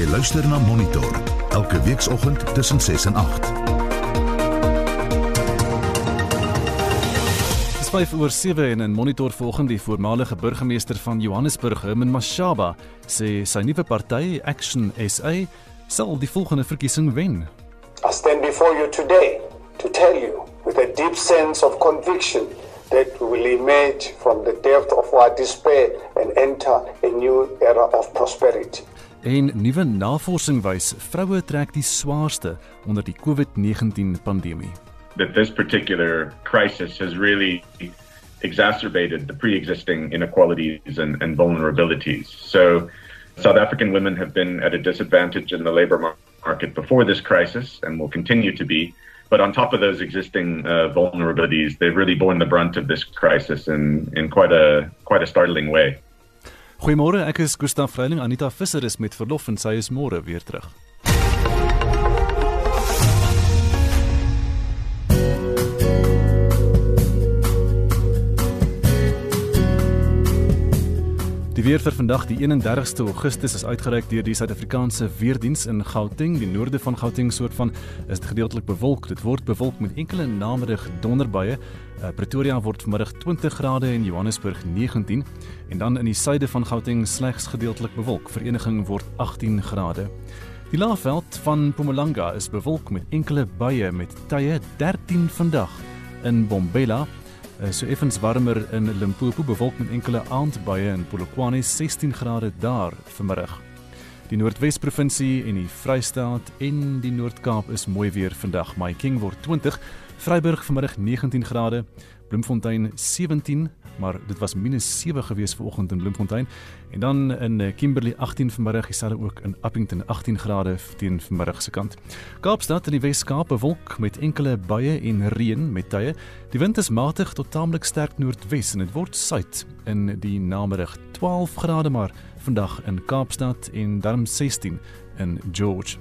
Jy luister na Monitor elke weekoggend tussen 6 en 8. Dis 5 oor 7 en in Monitor vanoggend die voormalige burgemeester van Johannesburg, Herman Mashaba, sê sy nuwe party, Action SA, sal die volgende verkiesing wen. I stand before you today to tell you with a deep sense of conviction that we will emerge from the depth of our despair and enter a new era of prosperity. En nuwe navorsing wys vroue trek die swaarste onder die COVID-19 pandemie. That this particular crisis has really exacerbated the pre-existing inequalities and, and vulnerabilities. So South African women have been at a disadvantage in the labor market before this crisis and will continue to be. But on top of those existing uh, vulnerabilities, they've really borne the brunt of this crisis in, in quite a quite a startling way. Goeiemôre, ek is Gustaf Vreiling. Anita Visser is met verlof en sy is môre weer terug. Die weer vir vandag, die 31ste Augustus, is uitgereik deur die Suid-Afrikaanse Weerdiens in Gauteng. Die noorde van Gauteng soort van is gedeeltelik bewolk. Dit word bewolk met enkele namiddag donderbuie. Uh, Pretoria word vanmiddag 20 grade en Johannesburg 19 en dan in die suide van Gauteng slegs gedeeltelik bewolk. Vereniging word 18 grade. Die laafveld van Mpumalanga is bewolk met enkele buie met tye 13 vandag in Bombela so effens warmer in Limpopo bewolk met enkele aandbuie in Polokwane 16 grade daar vanmiddag. Die Noordwes provinsie en die Vrystaat en die Noord-Kaap is mooi weer vandag. Mahikeng word 20, Vryburg vanmiddag 19 grade, Bloemfontein 17, maar dit was minus 7 gewees vanoggend in Bloemfontein en dan in eh, Kimberley 18 vanmiddag, dieselfde ook in Appington 18 grade teen vanmiddag se kant. Kaapstad in die Wes-Kaap bewolk met enkele buie en reën met tye. Die wind is matig tot taamlik sterk noordwes en dit word suid in die namiddag 12 grade maar vandag in Kaapstad en dan 16 in George.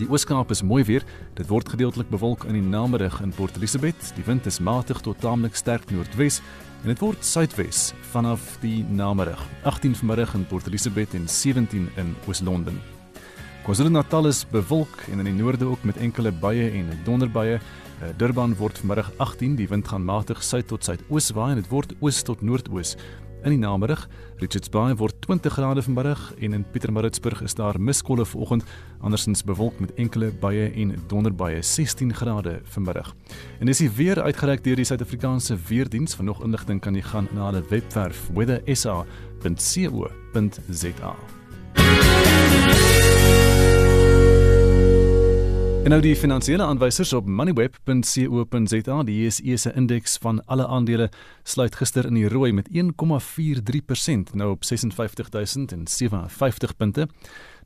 Die Ooskaap is mooi weer. Dit word gedeeltelik bewolk in die namiddag in Port Elizabeth. Die wind is matig tot taamlik sterk noordwes en dit word suidwes vanaf die namiddag. 18 vanmiddag in Port Elizabeth en 17 in Oos-London. KwaZulu-Natal is bewolk en in die noorde ook met enkele buie en donderbuie. Eh, Durban word vanmiddag 18, die wind gaan matig suid tot suidoos waai en dit word oos tot noordoos in die namiddag. Richards Bay word 20 grade vanmiddag en in Pietermaritzburg is daar miskolle vanoggend, andersins bewolk met enkele buie en donderbuie 16 grade vanmiddag. En dis die weer uitgereik deur die Suid-Afrikaanse Weerdiens. Vir nog inligting kan jy gaan na hulle webwerf weathersa.co.za. En nou die finansiële aanwysers op moneyweb.co.za, die JSE se indeks van alle aandele sluit gister in die rooi met 1,43% nou op 56057 punte.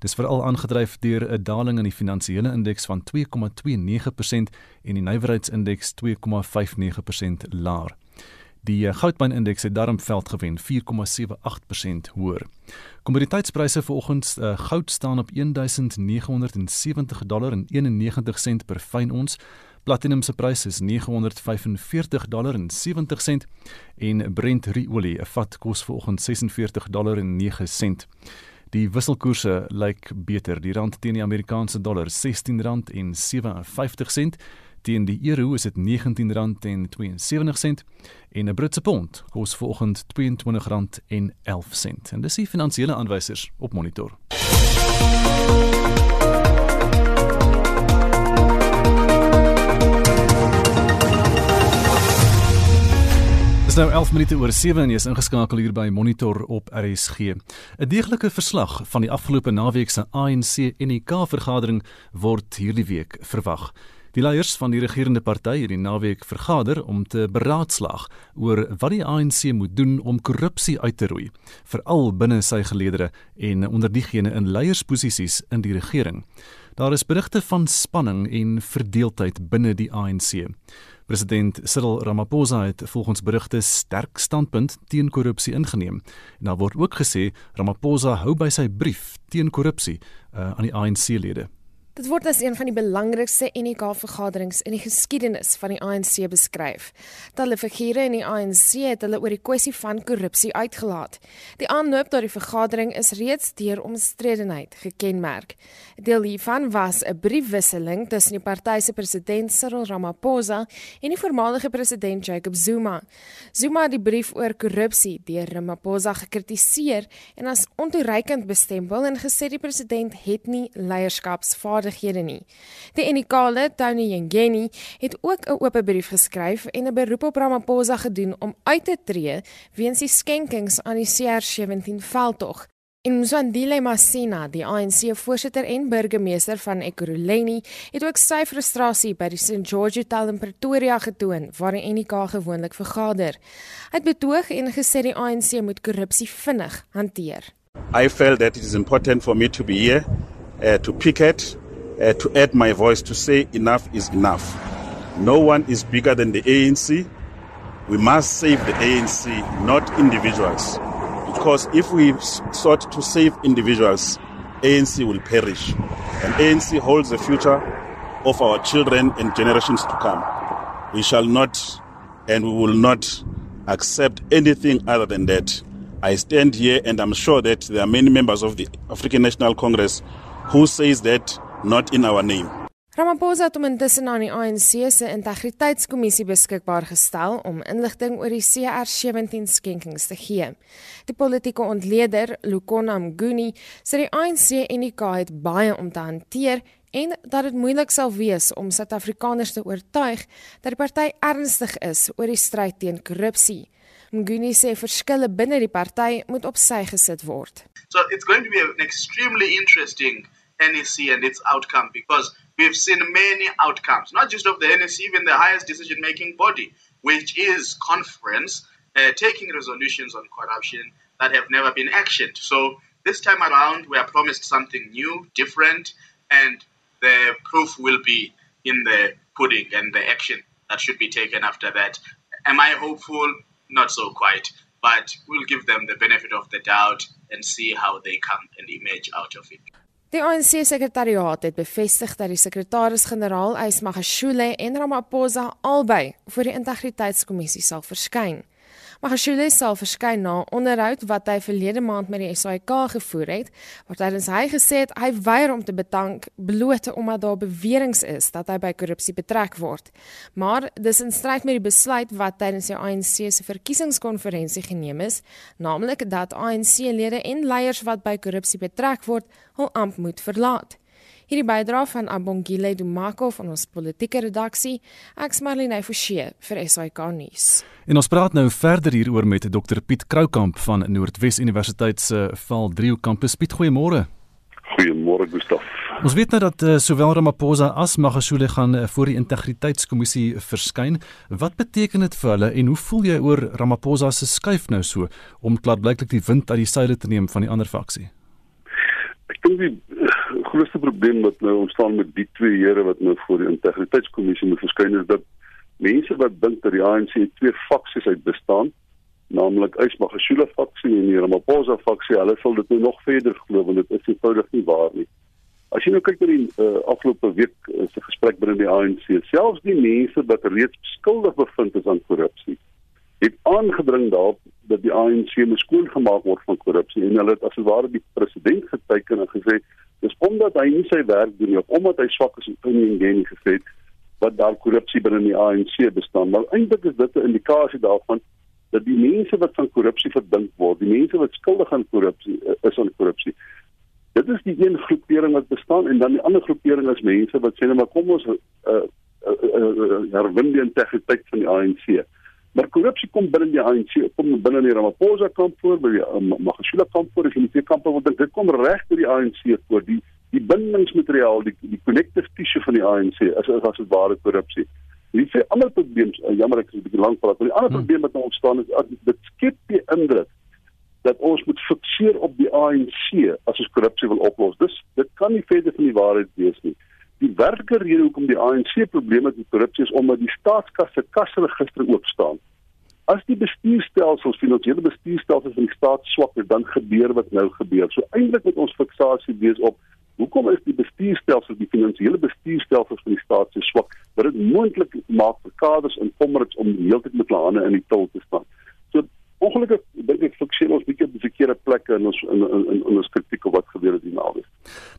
Dis veral aangedryf deur 'n daling in die finansiële indeks van 2,29% en die nywerheidsindeks 2,59% laer. Die eh, goudmynindeks het darm veld gewen 4,78% hoër. Kommoditeitspryse vanoggend uh, goud staan op 1970 dollar en 91 sent per fyn ons. Platinum se prys is 945 dollar en 70 sent en Brent ruolie, 'n vat kos vanoggend 46 dollar en 9 sent. Die wisselkoerse lyk beter. Die rand teen die Amerikaanse dollar R16 en 57 sent teen die euro is dit R19.72 en 'n Britse pond kos vanoggend R22.11 en dis die finansiële aanwysers op monitor. Nou 11 minute oor 7 en jy is ingeskakel hier by Monitor op RSG. 'n Deeglike verslag van die afgelope naweek se ANC NK vergadering word hierdie week verwag. Die leiers van die regerende party het die naweek vergader om te beraadslaag oor wat die ANC moet doen om korrupsie uit te roei, veral binne sy geleedere en onder diegene in leiersposisies in die regering. Daar is berigte van spanning en verdeeldheid binne die ANC. President Cyril Ramaphosa het volgens berigte sterk standpunt teen korrupsie ingeneem. En daar word ook gesê Ramaphosa hou by sy brief teen korrupsie uh, aan die ANC-lede. Dit word as een van die belangrikste NK-vergaderings in die geskiedenis van die ANC beskryf. Talle figure in die ANC het hulle oor die kwessie van korrupsie uitgelaat. Die aanloop tot die vergadering is reeds deur omstredenheid gekenmerk. Deel hiervan was 'n briefwisseling tussen die party se president Cyril Ramaphosa en die voormalige president Jacob Zuma. Zuma het die brief oor korrupsie deur Ramaphosa gekritiseer en as ontoereikend bestempel en gesê die president het nie leierskapsvaardighede vaardighede nie. Die Enikale, Tony Ngeni, het ook 'n oop brief geskryf en 'n beroep op Ramaphosa gedoen om uit te tree weens die skenkings aan die CR17 veldtog. En Mzwandile Masina, die ANC voorsitter en burgemeester van Ekurhuleni, het ook sy frustrasie by die St George Hotel in Pretoria getoon waar die NK gewoonlik vergader. Hy het betoog en gesê die ANC moet korrupsie vinnig hanteer. I felt that it is important for me to be here uh, to picket uh, to add my voice to say enough is enough. No one is bigger than the ANC. We must save the ANC, not individuals. Because if we sought to save individuals, ANC will perish. And ANC holds the future of our children and generations to come. We shall not and we will not accept anything other than that. I stand here and I'm sure that there are many members of the African National Congress who says that not in our name. Ramaphosa het hom intussen aan die ANC se integriteitskommissie beskikbaar gestel om inligting oor die CR17 skenkings te gee. Die politieke ontleder, Lukona Mguni, sê die ANC en die KA het baie om te hanteer en dat dit moeilik sal wees om Suid-Afrikaners te oortuig dat die party ernstig is oor die stryd teen korrupsie. Mguni sê verskille binne die party moet op sy gesit word. So it's going to be an extremely interesting NEC and its outcome because we've seen many outcomes, not just of the NEC, even the highest decision making body, which is conference, uh, taking resolutions on corruption that have never been actioned. So this time around, we are promised something new, different, and the proof will be in the pudding and the action that should be taken after that. Am I hopeful? Not so quite. But we'll give them the benefit of the doubt and see how they come and emerge out of it. Die ANC sekretariaat het bevestig dat die sekretaris-generaal Ysmagashule en Ramaphosa albei voor die integriteitskommissie sal verskyn. Magashule sal verskyn na onderhoud wat hy verlede maand met die SAIK gevoer het, waar tydens hy gesê het hy weier om te bedank bloot omdat daar beweringe is dat hy by korrupsie betrek word. Maar dis in stryd met die besluit wat tydens die ANC se verkiesingskonferensie geneem is, naamlik dat ANC-lede en leiers wat by korrupsie betrek word, hul amp moet verlaat. Hierdie bydra van Abongile Dumako van ons politieke redaksie, ek's Marlene Forsie vir SAK nuus. En ons praat nou verder hieroor met Dr Piet Kroukamp van Noordwes Universiteit se Valdrio kampus. Piet, goeiemôre. Goeiemôre Gustaf. Ons weet nou dat uh, sowel Ramaphosa as Magashule gaan uh, voor die integriteitskommissie verskyn. Wat beteken dit vir hulle en hoe voel jy oor Ramaphosa se skuif nou so om klaarblyklik die wind uit die seile te neem van die ander faksie? Ek dink die grootste probleem wat nou ontstaan met die twee here wat nou voor die integriteitskommissie moet verskyn is dat mense wat dink dat die ANC twee faksies uit bestaan, naamlik Ysmagashule faksie en die Ramaphosa faksie, hulle sal dit nou nog verder glo want dit is eenvoudig nie waar nie. As jy nou kyk na die uh, afgelope week uh, se gesprek binne die ANC, selfs die mense wat reeds skuldig bevind is aan korrupsie, het aangedring daarop dat die ANC moet skoongemaak word van korrupsie en hulle het as ware die president geteken en gesê dis omdat hy nie sy werk doen nie omdat hy swak is in die ingenie gesê wat daar korrupsie binne die ANC bestaan. Maar eintlik is dit 'n indikasie daarvan dat die mense wat van korrupsie verdink word die mense wat skuldig aan korrupsie eh, is aan korrupsie. Dit is die een groepering wat bestaan en dan die ander groepering is mense wat sê net maar kom ons uh, uh, uh, uh, herwin die integriteit van die ANC Maar korrupsie kom binne die ANC, kom binne die Ramaphosa kamp voor, by die um, Magashule kamp voor, en die kampe wat dit kom reg by die ANC voor, die die bindingsmateriaal, die die connective tissue van die ANC is is as dit ware korrupsie. Dit sê ander probleme, uh, jammer ek is 'n bietjie lank praat, maar die ander hmm. probleem wat nou ontstaan is dit skep die indruk dat ons moet fikseer op die ANC as ons korrupsie wil oplos. Dis dit kan nie verder van die waarheid wees nie. Die werklike rede hoekom die ANC probleme met korrupsie is omdat die staatskas se kasregister oop staan. As die bestuurstelsels, finansiële bestuurstelsels in die staat swak is, dan gebeur wat nou gebeur. So eintlik moet ons fiksasie wees op hoekom is die bestuurstelsel, die finansiële bestuurstelsel van die staat so swak dat dit moontlik maak vir kaders en kommers om heeltyd met hulle hande in die til te staan. So ongelukkig dink ek fikseer ons bietjie op die verkeerde plekke in ons in in in, in ons kritiek op wat gebeur het hier naweek.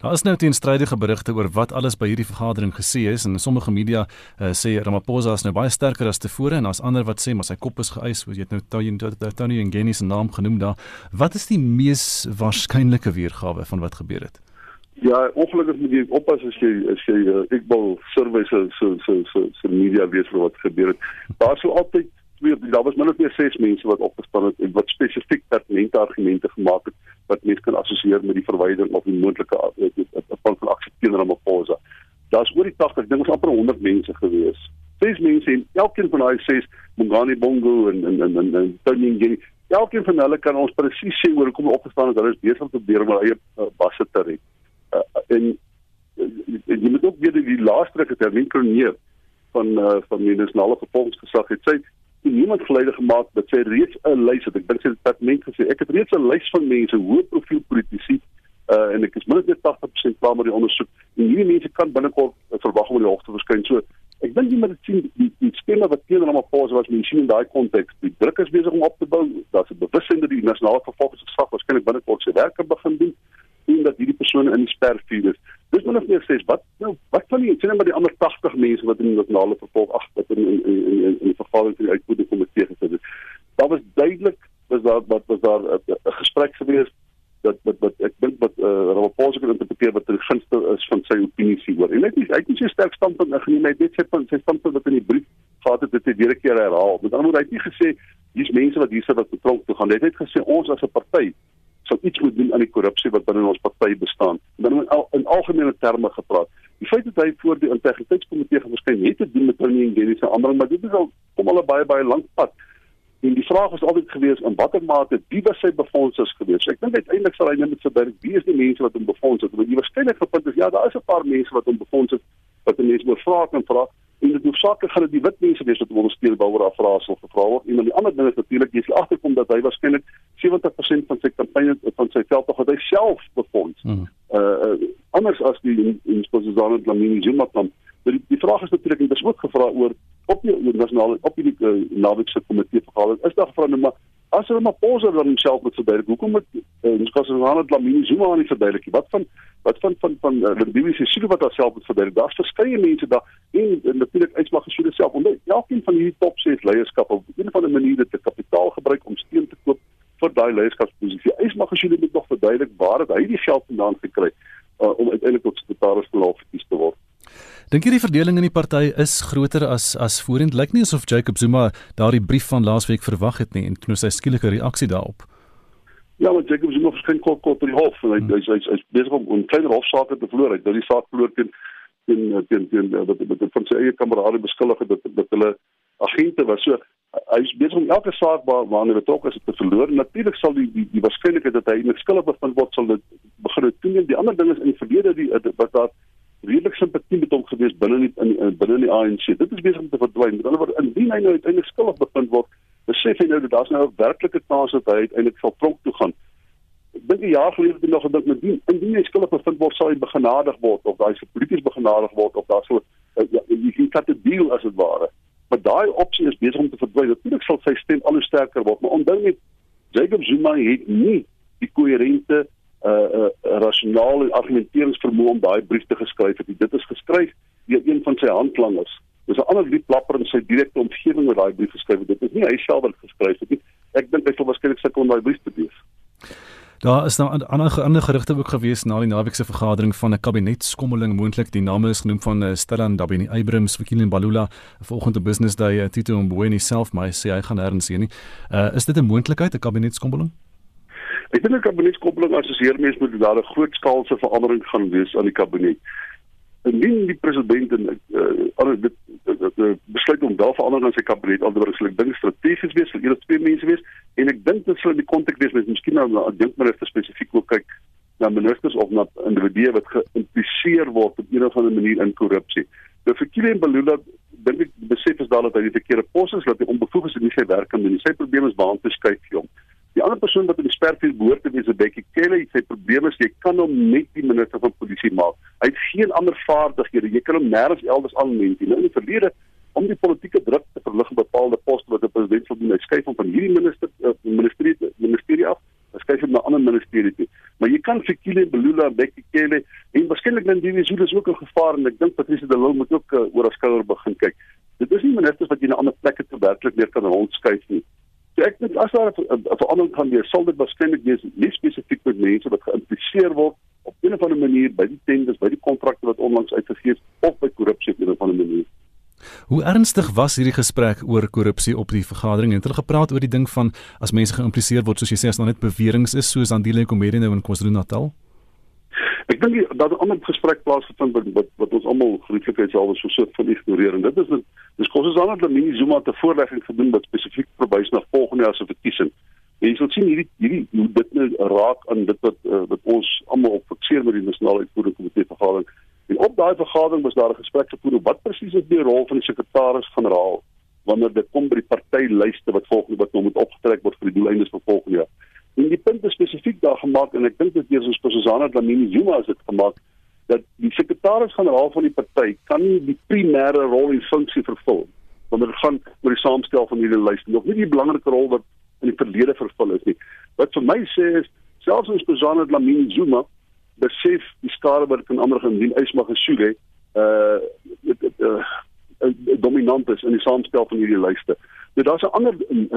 Daar is nou teenstrydige berigte oor wat alles by hierdie vergadering gesê is en sommige media uh, sê Ramaphosa is nou baie sterker as tevore en daar's ander wat sê maar sy kop is geëis, jy het nou Tony Tony Ngeni se naam genoem daar. Wat is die mees waarskynlike weergawe van wat gebeur het? Ja, ongelukkig moet jy oppas as jy as jy uh, ek wil surveys so so so so so media weet vir wat gebeur het. Daar sou altyd twee daar was min of meer ses mense wat opgestaan het en wat spesifiek pertinente argumente gemaak het wat mense kan assosieer met die verwydering of die moontlike afval van aksepteer na Maposa. Daar's oor die 80, ek dink ons amper 100 mense gewees. Ses mense en elkeen van daai ses Mongani Bongo en en en en, en Tony Ngeni, elkeen van hulle kan ons presies sê hoekom hulle opgestaan het. Hulle besig om te probeer om hulle eie uh, basse te red uh, en uh, jy moet ook weet die laaste ruk het Hermine Kroneer van uh, van die nasionale vervolgingsgesag het sy niemand geleide gemaak dat sy reeds 'n lys het. Ek dink sy het departement gesê ek het reeds 'n lys van mense hoë profiel politici uh, en ek is minder as 80% klaar met die ondersoek. En hierdie mense kan binnekort uh, verwag om die hof te verskyn. So ek dink jy moet dit sien die, die stemme wat teen hom op pause was mense in daai konteks die druk is besig om op te bou. Daar's 'n bewustheid dat die nasionale vervolgingsgesag waarskynlik binnekort sy werk kan begin doen sien dat hierdie persone in die spervuur is. Dis min of meer sê wat nou wat van die sien maar die ander 80 mense wat in die nasionale vervolg ag wat in in in in, in die vergadering van die uitvoerende komitee gesit het. Daar was duidelik was daar wat was daar 'n gesprek gewees dat wat wat ek dink wat uh, Ramaphosa kan interpreteer wat die gunste is van sy opinie hieroor. En hy het nie hy het nie so sterk standpunt ingeneem hy het net sy punt sy standpunt wat in die brief gehad het dit het weer 'n keer herhaal. Met ander woorde hy het nie gesê hier's mense wat hierse wat betrok toe gaan. Hy het net gesê ons as 'n party sou iets moet doen aan die korrupsie wat binne ons party bestaan. Dan al, in algemene terme gepraat. Die feit dat hy voor die integriteitskomitee verskyn het te doen met Tony Ngeni se ander, maar dit is al kom al 'n baie baie lank pad. En die vraag was altyd gewees in watter mate wie was sy befondsers gewees. Ek dink uiteindelik sal hy net met wie is die mense wat hom befonds het. Want die waarskynlik gepunt is ja, daar is 'n paar mense wat hom befonds het wat mense moet vra en vra en dit hoofsaaklik gaan dit die wit mense wees wat ondersteun waaroor afraaisel gevra word. En die ander ding is natuurlik jy sal agterkom dat hy waarskynlik 70% van sy kampanje van sy veld tog het hy self befonds. Hmm. Uh, uh anders as die insposizane Lamini Zuma plan. Die, die vraag is natuurlik en dis ook gevra oor op die nasionale op die uh, naweekse komitee vergadering. Is daar gevra nou maar as hulle maar pose dan homself moet verduidelik. Hoekom moet uh, insposizane Lamini Zuma aan die verduidelik? Wat van wat van van van uh, die BBC se wat haarself moet verduidelik? Daar's verskeie mense daar en, en natuurlik uitslag gesien self. En elkeen van hierdie top 6 leierskap op 'n of ander manier dit te kapitaal gebruik om steun te koop vir daai leierskapsposisie. Hy mag gesien dit nog verduidelik waar het hy die geld vandaan gekry uh, om uiteindelik tot sekretaris-generaal verkies te word. Dink jy die verdeling in die party is groter as as voorheen? Lyk nie asof Jacob Zuma daardie brief van laasweek verwag het nie en toe sy skielike reaksie daarop. Ja, maar Jacob Zuma verskyn kort kort by die hof en hy hmm. hy's hy's hy besig om 'n klein hofsaak te verloor. Hy het nou die saak verloor teen teen teen teen wat wat van sy eie kamerade beskuldig het dat dat hulle agente was. So hy is besig om elke saak waar waarna hy betrokke is te verloor. Natuurlik sal die die, die waarskynlikheid dat hy in skuldig bevind word sal dit begin toeneem. Die ander ding is in die verlede die wat daar redelik simpatie met hom gewees binne die in, in binne die ANC. Dit is besig om te verdwyn. Met ander woorde, indien hy nou uiteindelik skuldig bevind word, besef hy nou dat daar's nou 'n werklike kans dat hy uiteindelik sal tronk toe gaan. Ek dink 'n jaar gelede het hy nog gedink met die indien hy skuldig bevind word, sal hy begenadig word of daai se polities begenadig word of daar so uh, ja, jy kan 'n deal as dit ware maar daai opsie is besig om te verdwyn. Natuurlik sal sy stem al hoe sterker word, maar onthou net Jacob Zuma het nie die koherente uh uh rasionele argumenteringsvermoë om daai brief te geskryf het. Dit is geskryf deur een van sy handlangers. Dis 'n ander wie plapper in sy direkte omgewing wat daai brief geskryf het. Dit is nie hy self wat geskryf het nie. Ek dink hy sal waarskynlik sukkel om daai brief te lees. Daar is nou ander ander gerugte ook gewees na die naweekse vergadering van 'n kabinetskommeling moontlik. Die name is genoem van uh, Stellan Dabini Abrams, Fikilin Balula, volgende business day uh, Tito Mboweni self, maar hy sê hy gaan nêrens heen nie. Uh, is dit 'n moontlikheid 'n kabinetskommeling? Ek dink 'n kabinetskommeling assosieer mense met daar 'n groot skaalse verandering gaan wees aan die kabinet indien die president en uh, alle dit besluit om daar verandering aan sy kabinet alhoewel ek dink strategies wees vir eerder twee mense wees en ek dink dit sou in die konteks wees met miskien nou ek dink maar effe spesifiek ook kyk na ministers of na individue wat geïmpliseer word op 'n of ander manier in korrupsie. Nou vir Kilian Balula dink ek besef is daar dat hy die verkeerde pos is dat hy onbevoeg is en nie sy werk kan doen nie. Sy probleem is waant te skuif hom. Die ander persoon wat in die spervuur behoort te wees, Becky Kelly, sy probleem is jy kan hom net die minister van polisie maak. Hy het geen ander vaardighede. Jy kan hom nêrens elders aanwend nie. Nou in die verlede om die politieke druk te verlig op bepaalde poste wat 'n president sal doen, hy skuif hom van hierdie minister uh, ministerie ministerie af, hy skuif hom na ander ministerie toe. Maar jy kan Fikile Belula en Becky Kelly en waarskynlik die Zulu is ook 'n gevaar en ek dink Patricia de Lille moet ook uh, oor haar skouer begin kyk. Dit is nie ministers wat jy na ander plekke te werklik meer kan rondskuif nie. So ek dink as daar 'n verandering kan wees, sal dit waarskynlik wees nie spesifiek met mense wat geïmpliseer word op 'n of ander manier by die tenders, by die kontrakte wat onlangs uitgegee is of by korrupsie op 'n of ander manier. Hoe ernstig was hierdie gesprek oor korrupsie op die vergadering? Het hulle gepraat oor die ding van as mense geïmpliseer word, soos jy sê as daar net beweringe is soos aan die lê komedie nou in KwaZulu-Natal? Ek dink dat 'n ander gesprek plaasgevind wat wat, wat ons almal gerieflikheid sal so so van ignoreer en dit is dit dis kos aan dat Mini Zuma te voorlegging gedoen wat spesifiek verwys na volgende jaar se verkiesing. En jy sal sien hierdie hierdie hoe dit nou raak aan dit wat uh, wat ons almal op fikseer met die nasionale uitvoerende komitee vergadering En op daai vergadering was daar 'n gesprek gevoer oor wat presies is die rol van die sekretaris-generaal wanneer dit kom by die partylyste wat volgende wat nou moet opgetrek word vir die doeleindes van volgende jaar. En die punt is spesifiek daar gemaak en ek dink dit is ons Susanna Dlamini Zuma het dit gemaak dat die sekretaris-generaal van die party kan nie die primêre rol en funksie vervul wanneer dit gaan oor die saamstel van hierdie lys nog nie die belangrike rol wat in die verlede vervul is nie. Wat vir my sê is selfs ons Susanna Dlamini Zuma besef die skade wat kan ander gaan doen Ysma Gesule uh dit uh, uh, dominant is in die saamstel van hierdie lyste. Nou daar's 'n ander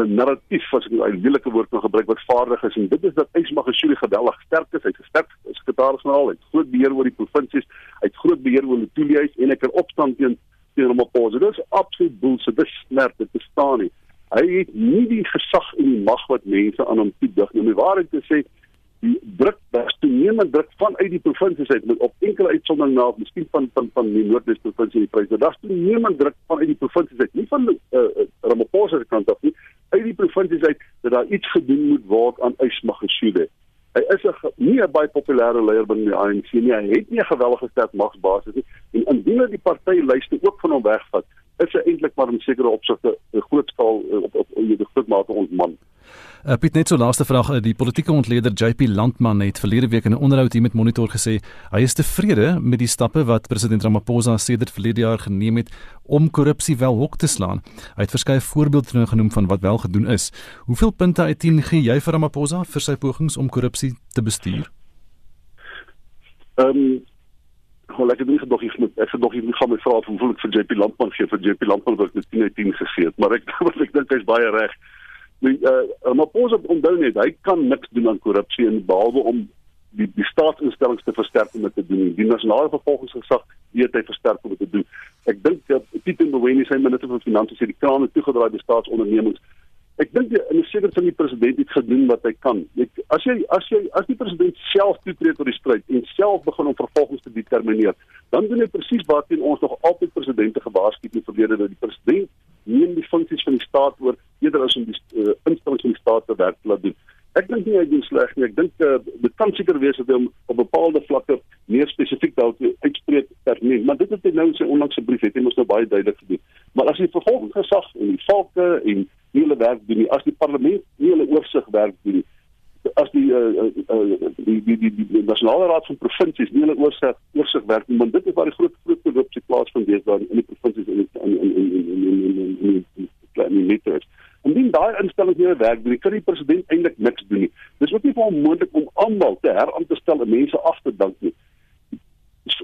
narratief as ek 'n lelike woord kan gebruik wat vaardig is en dit is dat Ysma Gesule geweldig sterk is. Hy's 'n sterk sekretaris-generaal, hy het groot beheer oor die provinsies, hy het groot beheer oor die toeliehuis en hy kan opstand teen teen pos. Dit is absoluut bullshit. Dit snert, dit bestaan nie. Hy het nie die gesag en die mag wat mense aan hom toedig nie. Om die waarheid te sê, die druk was toenemend druk vanuit die provinsies uit met op enkele uitsondering na miskien van van van die Noordwes provinsie die pryse. Daar's toenemend druk vanuit die provinsies uit, nie van uh, uh, Ramaphosa se kant af nie, uit die provinsies uit dat daar iets gedoen moet word aan Ysmagashule. Hy is 'n nie 'n baie populêre leier binne die ANC nie. Hy het nie 'n geweldige sterk magsbasis nie. En indien hy die party lyste ook van hom wegvat, is hy eintlik maar in sekere opsigte 'n groot skaal op op, op, op die groot mate ontman. Uh, Piet net so laaste vraag, uh, die politieke ontleder JP Landman het verlede week in 'n onderhoud hier met Monitor gesê hy is tevrede met die stappe wat president Ramaphosa sedert verlede jaar geneem het om korrupsie wel hok te slaan. Hy het verskeie voorbeelde genoem van wat wel gedoen is. Hoeveel punte uit 10 gee jy vir Ramaphosa vir sy pogings om korrupsie te bestuur? Ehm um, Hoe ek het nog iets met ek het nog iets gaan met vra hoeveel ek vir JP Landman gee vir JP Landman wat ek 10 uit 10 gegee het maar ek ek dink hy's baie reg. Die uh, maar pos op onthou net hy kan niks doen aan korrupsie en behalwe om die die staatsinstellings te versterk om dit te doen. Die nasionale vervolgingsgesag weet hy versterk om dit te doen. Ek dink dat Pieter Mboweni sy minister van finansies het die krane toegedraai by staatsondernemings ek dink in 'n sekere sin die president het gedoen wat hy kan ek, as jy as jy as die president self toetree tot die stryd en self begin om vervolgings te determineer dan doen hy presies waarteen ons nog altyd presidente gewaarsku het in die verlede dat die president neem die funksies van die staat oor eerder as om die uh, instellings van die staat te werk laat doen. Ek dink nie hy doen sleg nie. Ek dink uh, dit kan seker wees dat hy op bepaalde vlakke meer spesifiek dalk uitspreek nie, maar dit het hy nou in sy onlangse brief het hy mos nou baie duidelik gedoen. Maar as die vervolgingsgesag en die volke en nie hulle werk doen nie, as die parlement nie hulle oorsig werk doen nie, as die uh, uh, die die die, die nasionale raad van provinsies nie hulle oorsig oorsig werk nie, want dit is waar die groot groot korrupsie plaasvind deesdae in die provinsies en in in in in in in in klein meters. Indien daai instellings nie werk doen, kan die president eintlik niks doen nie. Dis ook nie vir hom moontlik om almal te heraan te stel en mense af te dank nie.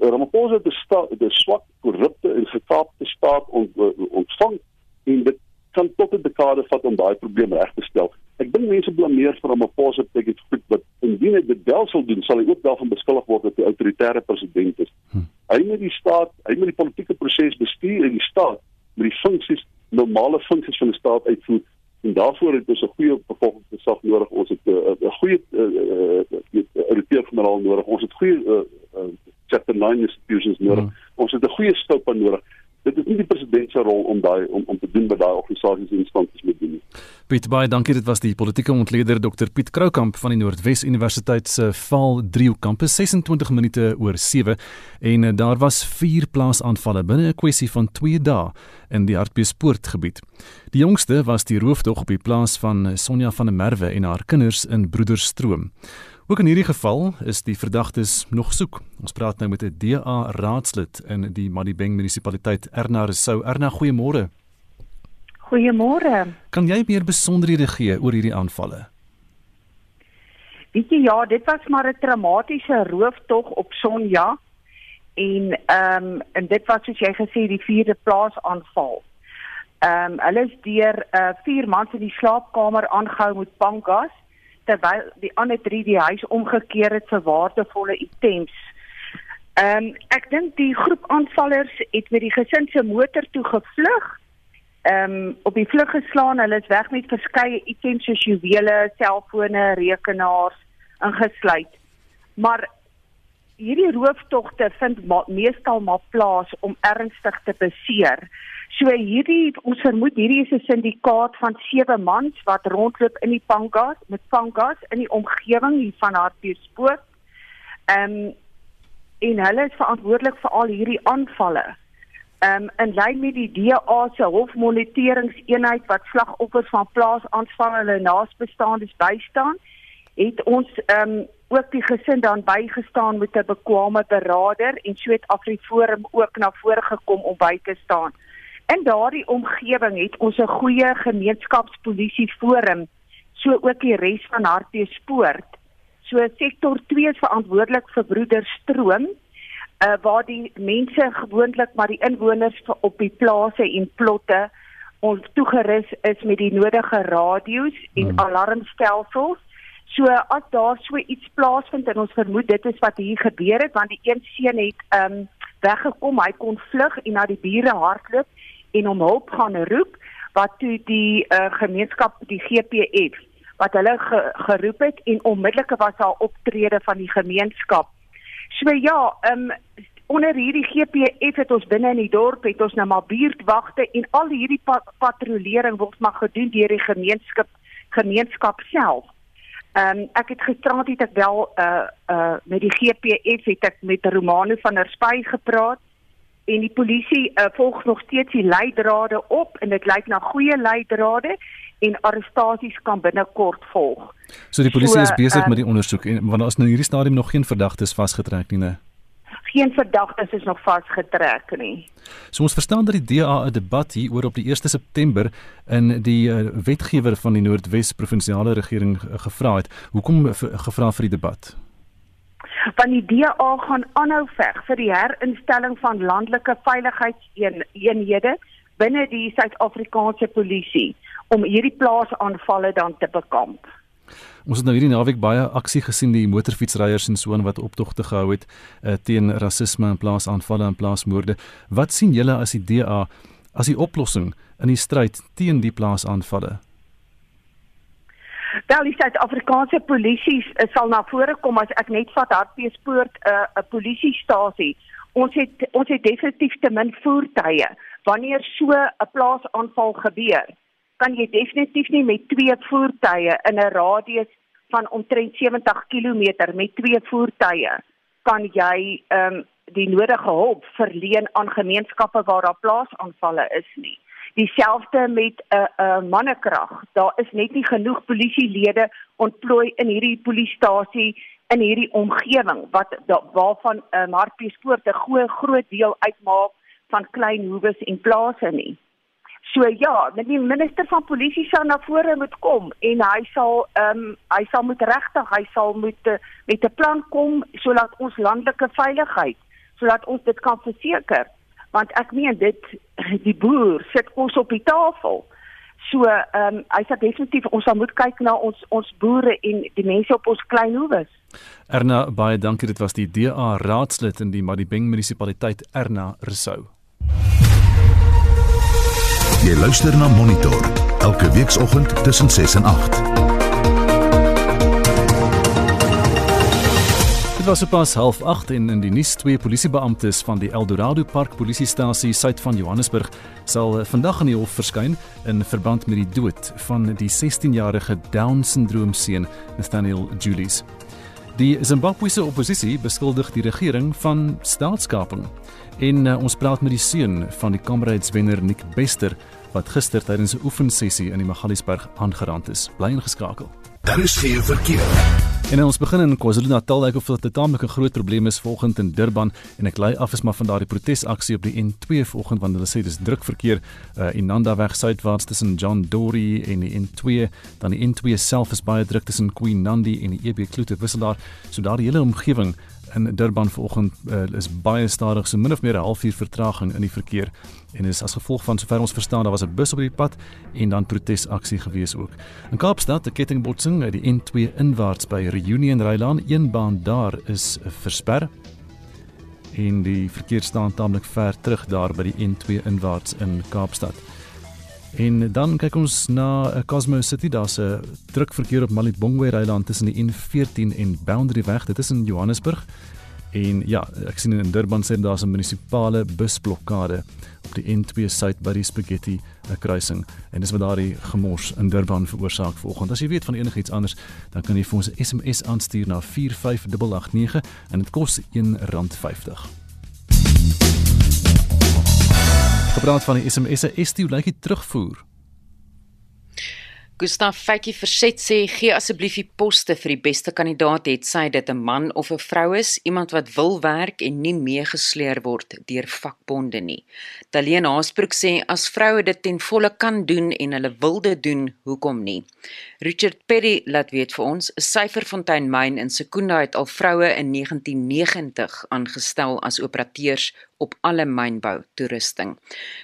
Ramaphosa het 'n swak, korrupte en gekaapte staat ontvang en dit kan tot 'n dekade vat om daai probleem reg te stel. Ek dink mense blameer vir Ramaphosa dat dit goed wat indien hy dit wel sou doen, sal hy ook daarvan beskuldig word dat hy autoritaire president is. Hm. Hy moet die staat, hy moet die politieke proses bestuur en die staat met die funksies normale funksies van die staat uitvoer en daarvoor het ons 'n goeie bevolkingsgesag nodig ons het 'n uh, goeie auditeur-generaal uh, uh, nodig ons het goeie uh, uh, chapter 9 institutions nodig mm. ons het 'n goeie scope nodig dit is nie die president se rol om daai om om te doen by daai organisasies en instansies moet doen nie. Piet baie dankie dit was die politieke ontleder Dr Piet Kroukamp van die Noordwes Universiteit se Val 3 kampus 26 minute oor 7 en uh, daar was vier plaasaanvalle binne 'n kwessie van 2 dae in die Hartbeespoort gebied. Die jongste was die roofdog op die plaas van Sonja van der Merwe en haar kinders in Broederstroom. Ook in hierdie geval is die verdagtes nog soek. Ons praat nou met 'n DA raadslid in die Madibeng munisipaliteit Erna Rousseau. Erna, goeiemôre. Goeiemôre. Kan jy meer besonderhede gee oor hierdie aanvalle? Weet jy ja, dit was maar 'n traumatiese rooftog op Sonja en ehm um, en dit was soos jy gesê die vierde plaasaanval. Ehm um, hulle is deur uh, vier mans in die slaapkamer aangehou met pangas terwyl die ander drie die huis omgekeer het vir waardevolle items. Ehm um, ek dink die groep aanvallers het met die gesin se motor toe gevlug. Ehm um, op die vlug geslaan. Hulle is weg met verskeie items soos juwele, selfone, rekenaars ingesluit. Maar hierdie rooftogte vind ma meestal maar plaas om ernstig te beseer. So hierdie ons vermoed hierdie is 'n syndikaat van sewe mans wat rondloop in die Pangas met Pangas in die omgewing hier van Hartbeespoort. Ehm um, en hulle is verantwoordelik vir al hierdie aanvalle. Ehm um, in lyn met die DA se hofmoniteringseenheid wat slagoffers van plaasaanvalle hulle naasbestaandes bystaan, het ons ehm um, ook die gesin dan bygestaan met 'n bekwame beraader en so het Afriforum ook na vore gekom om by te staan. In daardie omgewing het ons 'n goeie gemeenskapspolisie forum, so ook die res van Hartbeespoort. So sektor 2 is verantwoordelik vir Broederstroom, uh, waar die mense gewoonlik maar die inwoners op die plase en plotte ons toegerus is met die nodige radio's en hmm. alarmstelsels. So as daar so iets plaasvind en ons vermoed dit is wat hier gebeur het want die een seun het ehm um, weggekom, hy kon vlug en na die bure hardloop en om hulp gaan roep wat toe die uh, gemeenskap die GPF wat hulle ge, geroep het en onmiddellik was daar optrede van die gemeenskap. So ja, ehm um, onder hierdie GPF het ons binne in die dorp het ons nou maar buurtwagte en al hierdie pa patrollering word maar gedoen deur die gemeenskap gemeenskap self. Ehm um, ek het gisterand het ek wel uh uh met die GPF het ek met Romano van der Spy gepraat en die polisie uh, volg nog steeds die leidrade op en dit lyk na goeie leidrade en arrestasies kan binnekort volg. So die polisie so, is besig uh, met die ondersoek en want daar is nou hierdie stadium nog geen verdagtes vasgetrek nie, né? Geen verdagtes is nog vasgetrek nie. So ons verstaan dat die DA 'n debat hier oor op die 1 September in die uh, wetgewer van die Noordwes provinsiale regering gevra het. Hoekom gevra vir die debat? Van die DA gaan aanhou veg vir die herinstelling van landelike veiligheidseenhede binne die Suid-Afrikaanse polisie om hierdie plaasaanvalle dan te bekamp. Ons het nou hierdie naweek baie aksie gesien die motorfietsryers en so en wat optogte gehou het uh, teen rasisme en plaasaanvalle en plaasmoorde. Wat sien julle as die DA as die oplossing in die stryd teen die plaasaanvalle? Wel, die Suid-Afrikaanse polisie sal na vore kom as ek net vat Hartbeespoort 'n uh, 'n polisiestasie. Ons het ons het definitief te min voertuie. Wanneer so 'n plaasaanval gebeur, kan jy definitief nie met twee voertuie in 'n radius van omtrent 70 km met twee voertuie kan jy ehm um, die nodige hulp verleen aan gemeenskappe waar daar plaasaanvalle is nie dieselfde met 'n uh, 'n uh, mannekrag. Daar is net nie genoeg polisielede ontplooi in hierdie polisiestasie in hierdie omgewing wat da, waarvan 'n uh, Marpiespoort 'n groot groot deel uitmaak van klein hoeves en plase nie. So ja, die minister van polisie sal na vore moet kom en hy sal ehm um, hy sal moet regtig, hy sal moet uh, met 'n plan kom sodat ons landelike veiligheid, sodat ons dit kan verseker want ek meen dit die boer sit kos op die tafel. So ehm um, hy sê definitief ons moet kyk na ons ons boere en die mense op ons klein hoewes. Erna baie dankie dit was die DA raadslid in die Madibeng munisipaliteit Erna Resou. Jy luister na Monitor elke weekoggend tussen 6 en 8 was sopas 08:30 en in die nuus twee polisiebeamptes van die Eldorado Park polisiestasie suid van Johannesburg sal vandag in die hof verskyn in verband met die dood van die 16-jarige Down-sindroom seun Nathaniel Julies. Die Zimbabwese oppositie beskuldig die regering van staatskaping. En uh, ons praat met die seun van die Comrades wenner Nick Bester wat gister tydens 'n oefensessie in die Magaliesberg aangerand is. Bly ingeskakel. Daar is geen verkeer. En ons begin in KwaZulu-Natal, ek of dit 'n taamlike groot probleem is volgens in Durban en ek lei af is maar van daardie protesaksie op die N2 vanoggend want hulle sê dis druk verkeer uh, in Nanda weg suidwaarts tussen John Dory en die N2, dan die N2 self is baie druk tussen Queen Nandi en die EB Kloete wissel daar, so daardie hele omgewing in Durban vanoggend uh, is baie stadig, so min of meer 'n halfuur vertraging in die verkeer en is as gevolg van sover ons verstaan daar was 'n bus op die pad en dan protesaksie gewees ook. In Kaapstad 'n kettingbotsing uit die N2 inwaarts by Reunion Rylaan, een baan daar is versper en die verkeer staan taamlik ver terug daar by die N2 inwaarts in Kaapstad. En dan kyk ons na 'n Cosmo City, daar's 'n druk verkeer op Malibongwe Rylaan tussen die N14 en Boundary Weg. Dit is in Johannesburg. En ja, ek sien in Durban sê daar's 'n munisipale busblokkade op die N2 suid by die Spaghetti kruising en dis wat daardie gemors in Durban veroorsaak vanoggend. As jy weet van enigiets anders, dan kan jy vir ons 'n SMS aanstuur na 45889 en dit kos R1.50. Gepraat van die SMS'e, Estie, hoe lyk dit terugvoer? Gustaf Fakie verset sê gee asseblief die poste vir die beste kandidaat het sy dit 'n man of 'n vrou is, iemand wat wil werk en nie meegesleer word deur vakbonde nie. Daleen Haasbroek sê as vroue dit ten volle kan doen en hulle wil dit doen, hoekom nie? Richard Perry laat weet vir ons, Syferfontein Mine in Sekunda het al vroue in 1990 aangestel as operateurs op alle mynbou toerusting.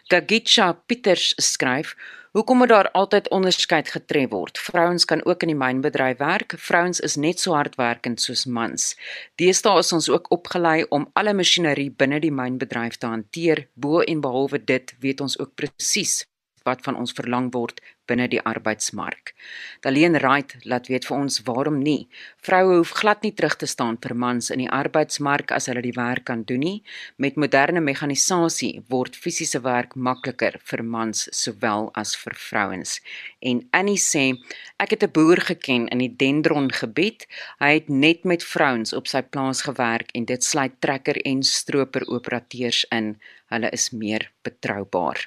Gagitcha Pieters skryf Hoekom moet daar altyd onderskeid getref word? Vrouens kan ook in die mynbedryf werk. Vrouens is net so hardwerkend soos mans. Deesdae is ons ook opgelei om alle masjinerie binne die mynbedryf te hanteer. Bo en behalwe dit weet ons ook presies wat van ons verlang word binne die arbeidsmark. Daleen Wright laat weet vir ons waarom nie. Vroue hoef glad nie terug te staan vir mans in die arbeidsmark as hulle die werk kan doen nie. Met moderne mekanisasie word fisiese werk makliker vir mans sowel as vir vrouens. En Annie sê, ek het 'n boer geken in die Dendron gebied. Hy het net met vrouens op sy plaas gewerk en dit sluit trekker en stroper operateurs in. Hulle is meer betroubaar.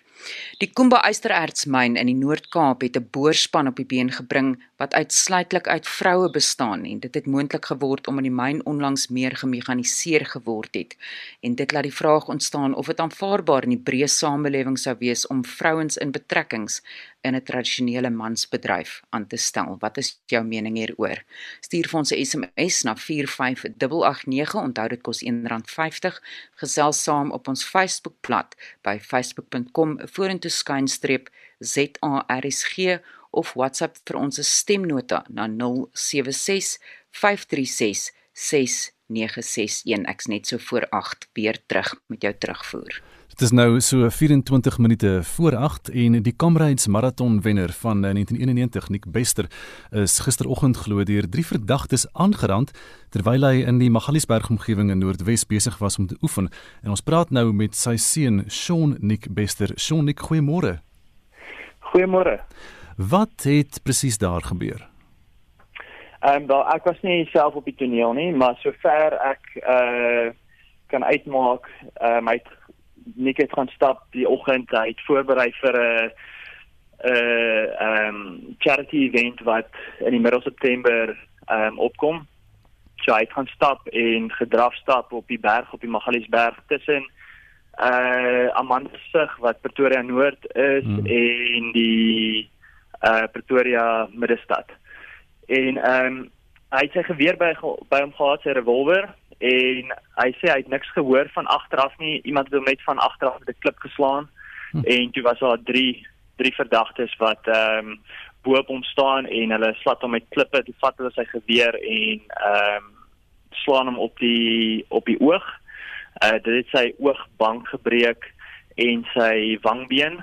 Die Kumba Eysterertsmyn in die Noord-Kaap Kaap het 'n boorspan op die been gebring wat uitsluitlik uit vroue bestaan en dit het moontlik geword omdat die myn onlangs meer gemekaniseer geword het. En dit laat die vraag ontstaan of dit aanvaarbaar in die breë samelewing sou wees om vrouens in betrekkings in 'n tradisionele mansbedryf aan te stel. Wat is jou mening hieroor? Stuur vir ons 'n SMS na 45889. Onthou dit kos R1.50. Gesels saam op ons Facebookblad by facebook.com vorentoe skynstreep ZARSG of WhatsApp vir ons stemnota na 076 536 6961. Ek's net so voor 8 weer terug met jou terugvoer. Dit is nou so 24 minute voor 8 en die Comrades marathon wenner van 1991 eh, Nick Bester is gisteroggend glo deur drie verdagtes aangerand terwyl hy in die Magaliesberg omgewing in Noordwes besig was om te oefen en ons praat nou met sy seun Sean Nick Bester. Sean Nick, goeiemôre. Goeiemôre. Wat het presies daar gebeur? Ehm um, wel ek was nie self op die toneel nie, maar sover ek uh kan uitmaak, ehm uh, my Nick het gaan stap die oggend, hy het voorberei vir 'n uh, uh, ehm um, charity event wat in die middel September ehm um, opkom. So hy het gaan stap en gedraf stap op die berg op die Magaliesberg tussen uh Amanda sig wat Pretoria Noord is hmm. en die uh Pretoria Middestad. En ehm um, hy het sy geweer by by hom gehad sy revolver en hy sê hy het niks gehoor van agteraf nie. Iemand het hom net van agteraf met 'n klip geslaan hmm. en toe was daar drie drie verdagtes wat ehm um, bo op hom staan en hulle slat hom met klippe, toe vat hulle sy geweer en ehm um, slaan hom op die op die oog uh dit het sy oogbank gebreek en sy wangbeen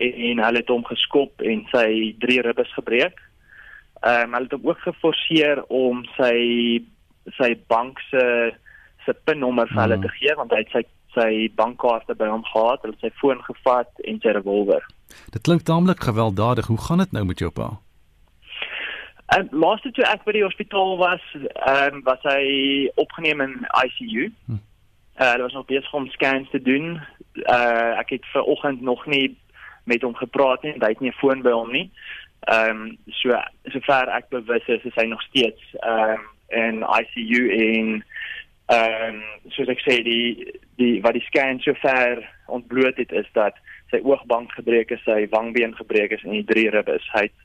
en, en hulle het hom geskop en sy drie ribbes gebreek. Ehm um, hulle het hom ook geforseer om sy sy bank se se pinnommer vir hulle Mhm. te gee want hy het sy sy bankkaarte by hom gehad, hulle het sy foon gevat en sy revolver. Dit klink taamlik gewelddadig. Hoe gaan dit nou met jou pa? En laaste toe ek by die hospitaal was, ehm um, was hy opgeneem in ICU. Hm. Uh, hulle was nog besig om scans te doen. Uh ek het ver oggend nog nie met hom gepraat nie, want hy het nie 'n foon by hom nie. Ehm um, so sover ek bewus is, is hy nog steeds ehm um, in ICU en ehm um, soos ek sê die die wat die scan sover ontbloot het is dat sy oogbank gebreek is, sy wangbeen gebreek is en die drie ribbes. Hy het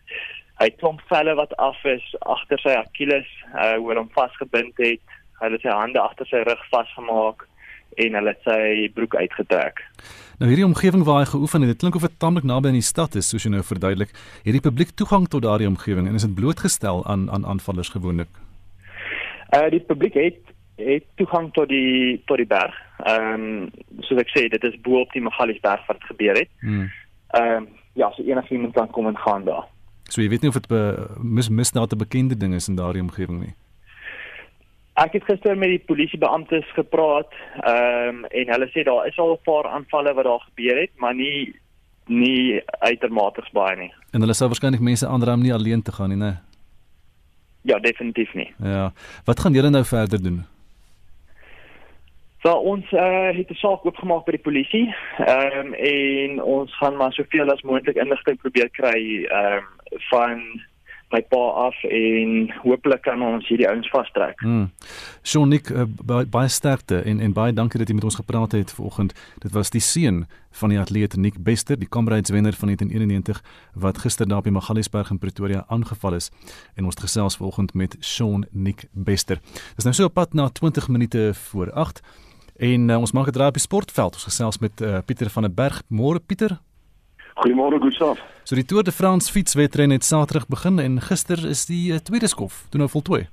hy het klomp velle wat af is agter sy Achilles, uh hoe hulle hom vasgebind het. Hulle het sy hande agter sy rug vasgemaak en hulle het sy broek uitgetrek. Nou hierdie omgewing waar hy geoefen het, dit klink of dit taamlik naby aan die stad is, soos jy nou verduidelik. Hierdie publiek toegang tot daardie omgewing en is dit blootgestel aan aan aanvallers gewoonlik. Uh die publiek het het toegang tot die tot die berg. Ehm um, soos ek sê, dit is bo op die Magaliesberg wat dit gebeur het. Hmm. Ehm um, ja, so enigiemand kan kom en gaan daar. So jy weet nie of dit be, mis misdaad 'n bekende ding is in daardie omgewing nie. Ek het gister met die polisiebeamptes gepraat, ehm um, en hulle sê daar is al 'n paar aanvalle wat daar gebeur het, maar nie nie uitermate baie nie. En hulle sou waarskynlik mense aanraam nie alleen te gaan nie, né? Ja, definitief nie. Ja. Wat gaan julle nou verder doen? So ons uh, het 'n saak oopgemaak by die polisie. Ehm um, en ons gaan maar soveel as moontlik inligting probeer kry ehm um, van my pa af en hopelik kan ons hierdie ouens vastrek. Hmm. Sean Nick uh, baie, sterkte en en baie dankie dat jy met ons gepraat het vanoggend. Dit was die seun van die atleet Nick Bester, die Comrades wenner van 1991 wat gister daar op die Magaliesberg in Pretoria aangeval is. En ons het gesels vanoggend met Sean Nick Bester. Dis nou so op pad na 20 minute voor 8 en uh, ons maak 'n draai op die sportveld. Ons gesels met uh, Pieter van der Berg. Môre Pieter. Goeiemôre Gustaf. So die Tour de France fietswedren het Saterdag begin en gister is die uh, tweede skof toe nou voltooi.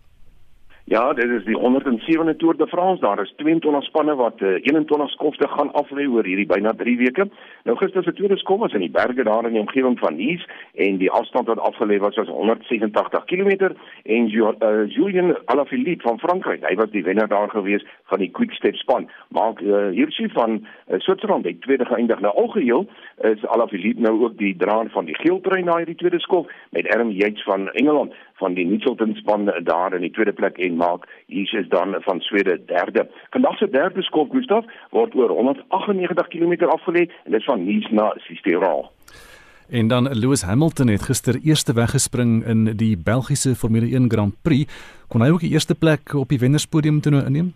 Ja, dit is die 107de Tour de France. Daar is 22 spanne wat uh, 21 skofte gaan aflê oor hierdie byna 3 weke. Nou gister se tweede skof was in die berge daar in die omgewing van Nice en die afstand wat afgelê was was 187 km en jo uh, Julien Alaphilippe van Frankryk, hy was die wenner daar gewees van die Quick-Step span. Maar uh, Hirschi van uh, Switserland het tweede geëindig. Nou algeheel is Alaphilippe nou ook die draer van die geeltrui na hierdie tweede skof met Adam Yates van Engeland van die Mitchelton span daar in die tweede plek en maak hier is dan van Swede derde. Vandag se derde skof Gustaf word oor 198 km afgelê en dit van Nice na Sisteron. En dan Lewis Hamilton het gister eerste weggespring in die Belgiese Formule 1 Grand Prix. Kon hy ook die eerste plek op die wennerspodium toe nou inneem?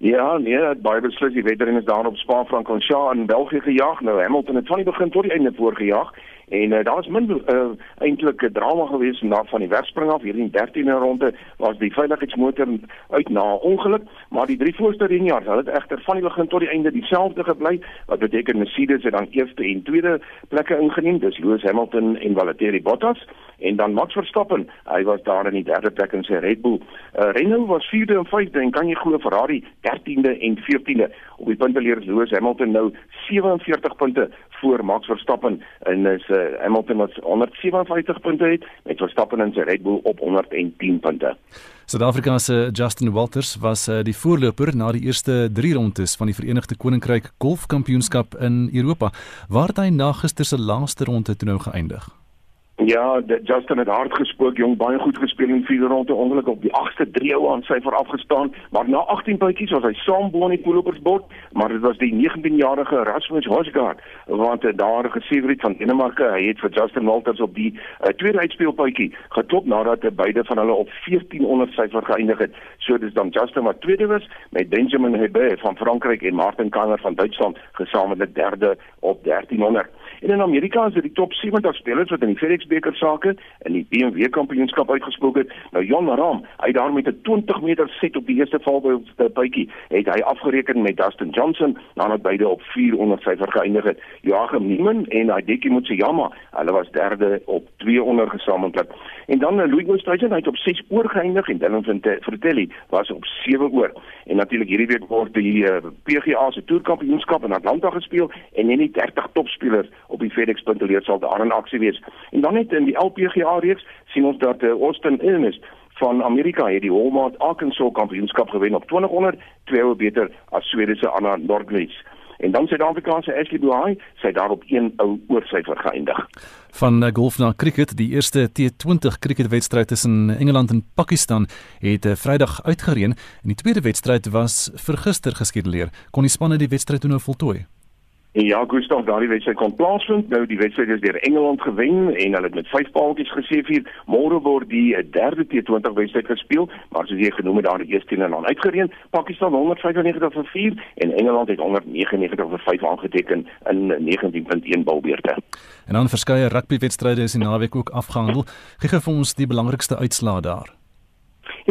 Ja, nee, baie beslis die wedren is daar op Spa-Francorchamps in België gejaag. Nou Hamilton het van die begin tot die einde voorgejaag en uh, daar was min uh, eintlik 'n drama gewees na van die wegspring af hierdie 13de ronde was die veiligheidsmotor uit na ongeluk, maar die drie voorste renjaars, hulle het egter van die begin tot die einde dieselfde gebly, wat beteken Mercedes het dan eerste en tweede plekke ingeneem, dis Lewis Hamilton en Valtteri Bottas en dan Max Verstappen, hy was daar in die derde plek in sy Red Bull. Uh, Renault was vierde en vyfde en kan jy glo Ferrari 13de en 14de. Op die punte leer Lewis Hamilton nou 47 punte voor Max Verstappen en is uh, Hamilton wat 157 punte het met Verstappen in sy Red Bull op 110 punte. Suid-Afrika se Justin Walters was uh, die voorloper na die eerste 3 rondes van die Verenigde Koninkryk Golfkampioenskap in Europa, waar hy na gister se laaste ronde toe nou geëindig. Ja, Justin het hard gespook, jong, baie goed gespeel in vierde ronde, ongeluk op die 8ste driehoue aan syfer afgestaan, maar na 18 puntjies was hy saam bo in die voorlopersbord, maar dit was die 19-jarige Rasmus Højgaard wat daar geseëvier het van Denemarke. Hy het vir Justin Walters op die uh, tweede uitspeelpuitjie geklop nadat beide van hulle op 1400 syfer geëindig het. So dis dan Justin wat tweede was met Benjamin Hebert van Frankryk en Martin Kanner van Duitsland gesamentlik derde op 1300. En in Amerika is dit die top 70 spelers wat in die FedEx beker sake in die BMW kampioenskap uitgespook het. Nou Jon Rahm, hy daar met 'n 20 meter set op die eerste valbytjie, het hy afgereken met Dustin Johnson nadat beide op 400 syfer geëindig het. Joachim Neiman en Hideki Matsuyama, hulle was derde op 200 gesamentlik. En dan Louis Oosthuizen, hy het op 6 oor geëindig en Dylan Fratelli was op 7 oor. En natuurlik hierdie week word die uh, PGA se toerkampioenskap in Atlanta gespeel en net die 30 topspelers op die FedEx punteleer sal daar in aksie wees. En dan net in die LPGA reeks sien ons dat uh, Austin Ernest van Amerika het die Walmart Arkansas kampioenskap gewen op 200, twee oue beter as Swede se Anna Nordqvist. En dan Suid-Afrikaanse Ashley Buhai, sy daarop een ou oorsyfer geëindig. Van eh, golf na cricket, die eerste T20 cricketwedstryd tussen Engeland en Pakistan het uh, Vrydag uitgereën en die tweede wedstryd was vir gister geskeduleer. Kon die spanne die wedstryd toe nou voltooi? En ja, Gustav, daardie wedstryd kon plaasvind. Nou die wedstryd is deur Engeland gewen en hulle het met 5 paaltjies geseëvier. Môre word die eh, derde T20 wedstryd gespeel, maar soos jy genoem het, daar die eerste een aan uitgereën. Pakistan 195 vir 4 en Engeland het 199 vir 5 aangeteken in 19.1 balbeurte. En dan verskeie rugbywedstryde is in naweek ook afgehandel. Gee vir ons die belangrikste uitslae daar.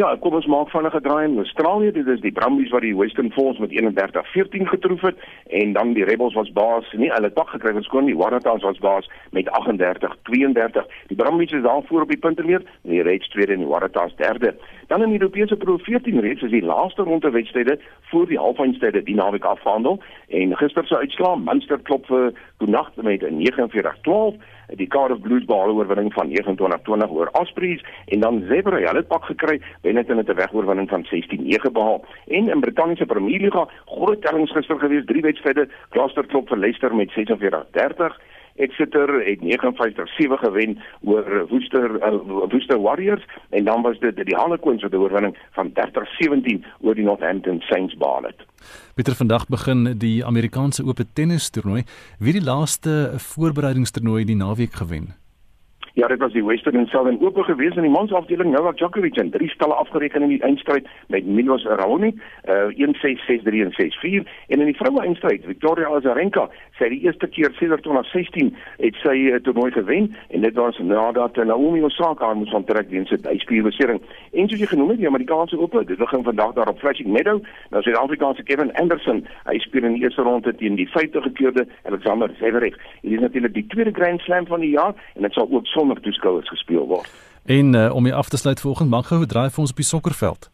Ja, kom ons maak vinnige draai in Australië. Dit is die Brumbies wat die Western Force met 31-14 getroof het en dan die Rebels was baas. Nee, hulle het pak gekry van skoon die Waratahs was baas met 38-32. Die Brumbies is daar voor op die punteteler, die Reds tweede en die Waratahs derde. Dan in die Europese Pro 14 reeks is die laaste ronde wedstryde voor die halffinale die naweek afhandel en gister se uitslaa Munster klop vir Gonag met 49-12 die Cardiff Blues behaal oorwinning van 29-20 oor Ospreys en dan Zebra hulle het pak gekry Benetton het 'n wegoorwinning van 16-9 behaal en in Britanniese Premier League groot tellings gister gewees drie wedstryde Gloucester klop vir Leicester met 46-30 Exeter het 59-7 gewen oor Worcester uh, Worcester Warriors en dan was dit die Harlequins wat 'n oorwinning van 30-17 oor die Northampton Saints behaal het. Pieter vandag begin die Amerikaanse Ope tennis toernooi. Wie die laaste voorbereidingstoernooi die naweek gewen? Ja, dit was die Western and Southern Open gewees in die mansafdeling. Novak Djokovic en drie stalle afgereken in die eindstryd met Milos Raonic, uh 1-6, 6-3 en 6-4 en in die vroue eindstryd Victoria Azarenka, sy die eerste keer sedert 2016 het sy 'n uh, eh, toernooi gewen en dit was nadat Naomi Osaka moes onttrek weens 'n spierbeserings. En soos jy genoem het, die Amerikaanse Ope, dit begin vandag daar op Flushing Meadow. Nou Suid-Afrikaanse Kevin Anderson, hy speel in die eerste ronde teen die 50-gekeerde Alexander Zverev. Dit is natuurlik die tweede Grand Slam van die jaar en dit sal ook son sonder toeskouers gespeel word. En uh, om jy af te sluit volgende mag gou draai vir ons op die sokkerveld.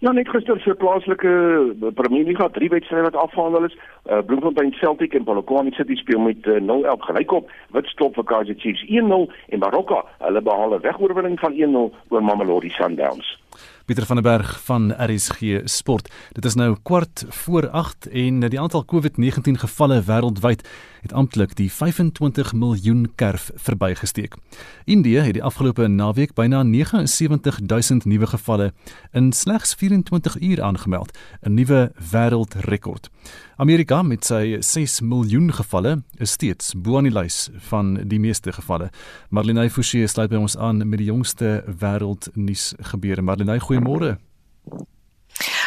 Ja, net gister se plaaslike eh, Premier League drie wedstryde wat afgehandel is. Uh, Bloemfontein Celtic en Polokwane City speel met uh, 0-1 gelykop. Witstop vir Kaizer Chiefs 1-0 en Baroka, hulle behaal 'n wegoorwinning van 1-0 oor Mamelodi Sundowns. Pieter van der Berg van RSG Sport. Dit is nou kwart voor 8 en die aantal COVID-19 gevalle wêreldwyd het amptelik die 25 miljoen kerf verbygesteek. Indië het die afgelope naweek byna 79000 nuwe gevalle in slegs 24 uur aangemeld, 'n nuwe wêreldrekord. Amerika met sy 6 miljoen gevalle is steeds bo aan die lys van die meeste gevalle. Marlene Forsie sluit by ons aan met die jongste wêreldnuus gebeure. Marlene, goeiemôre.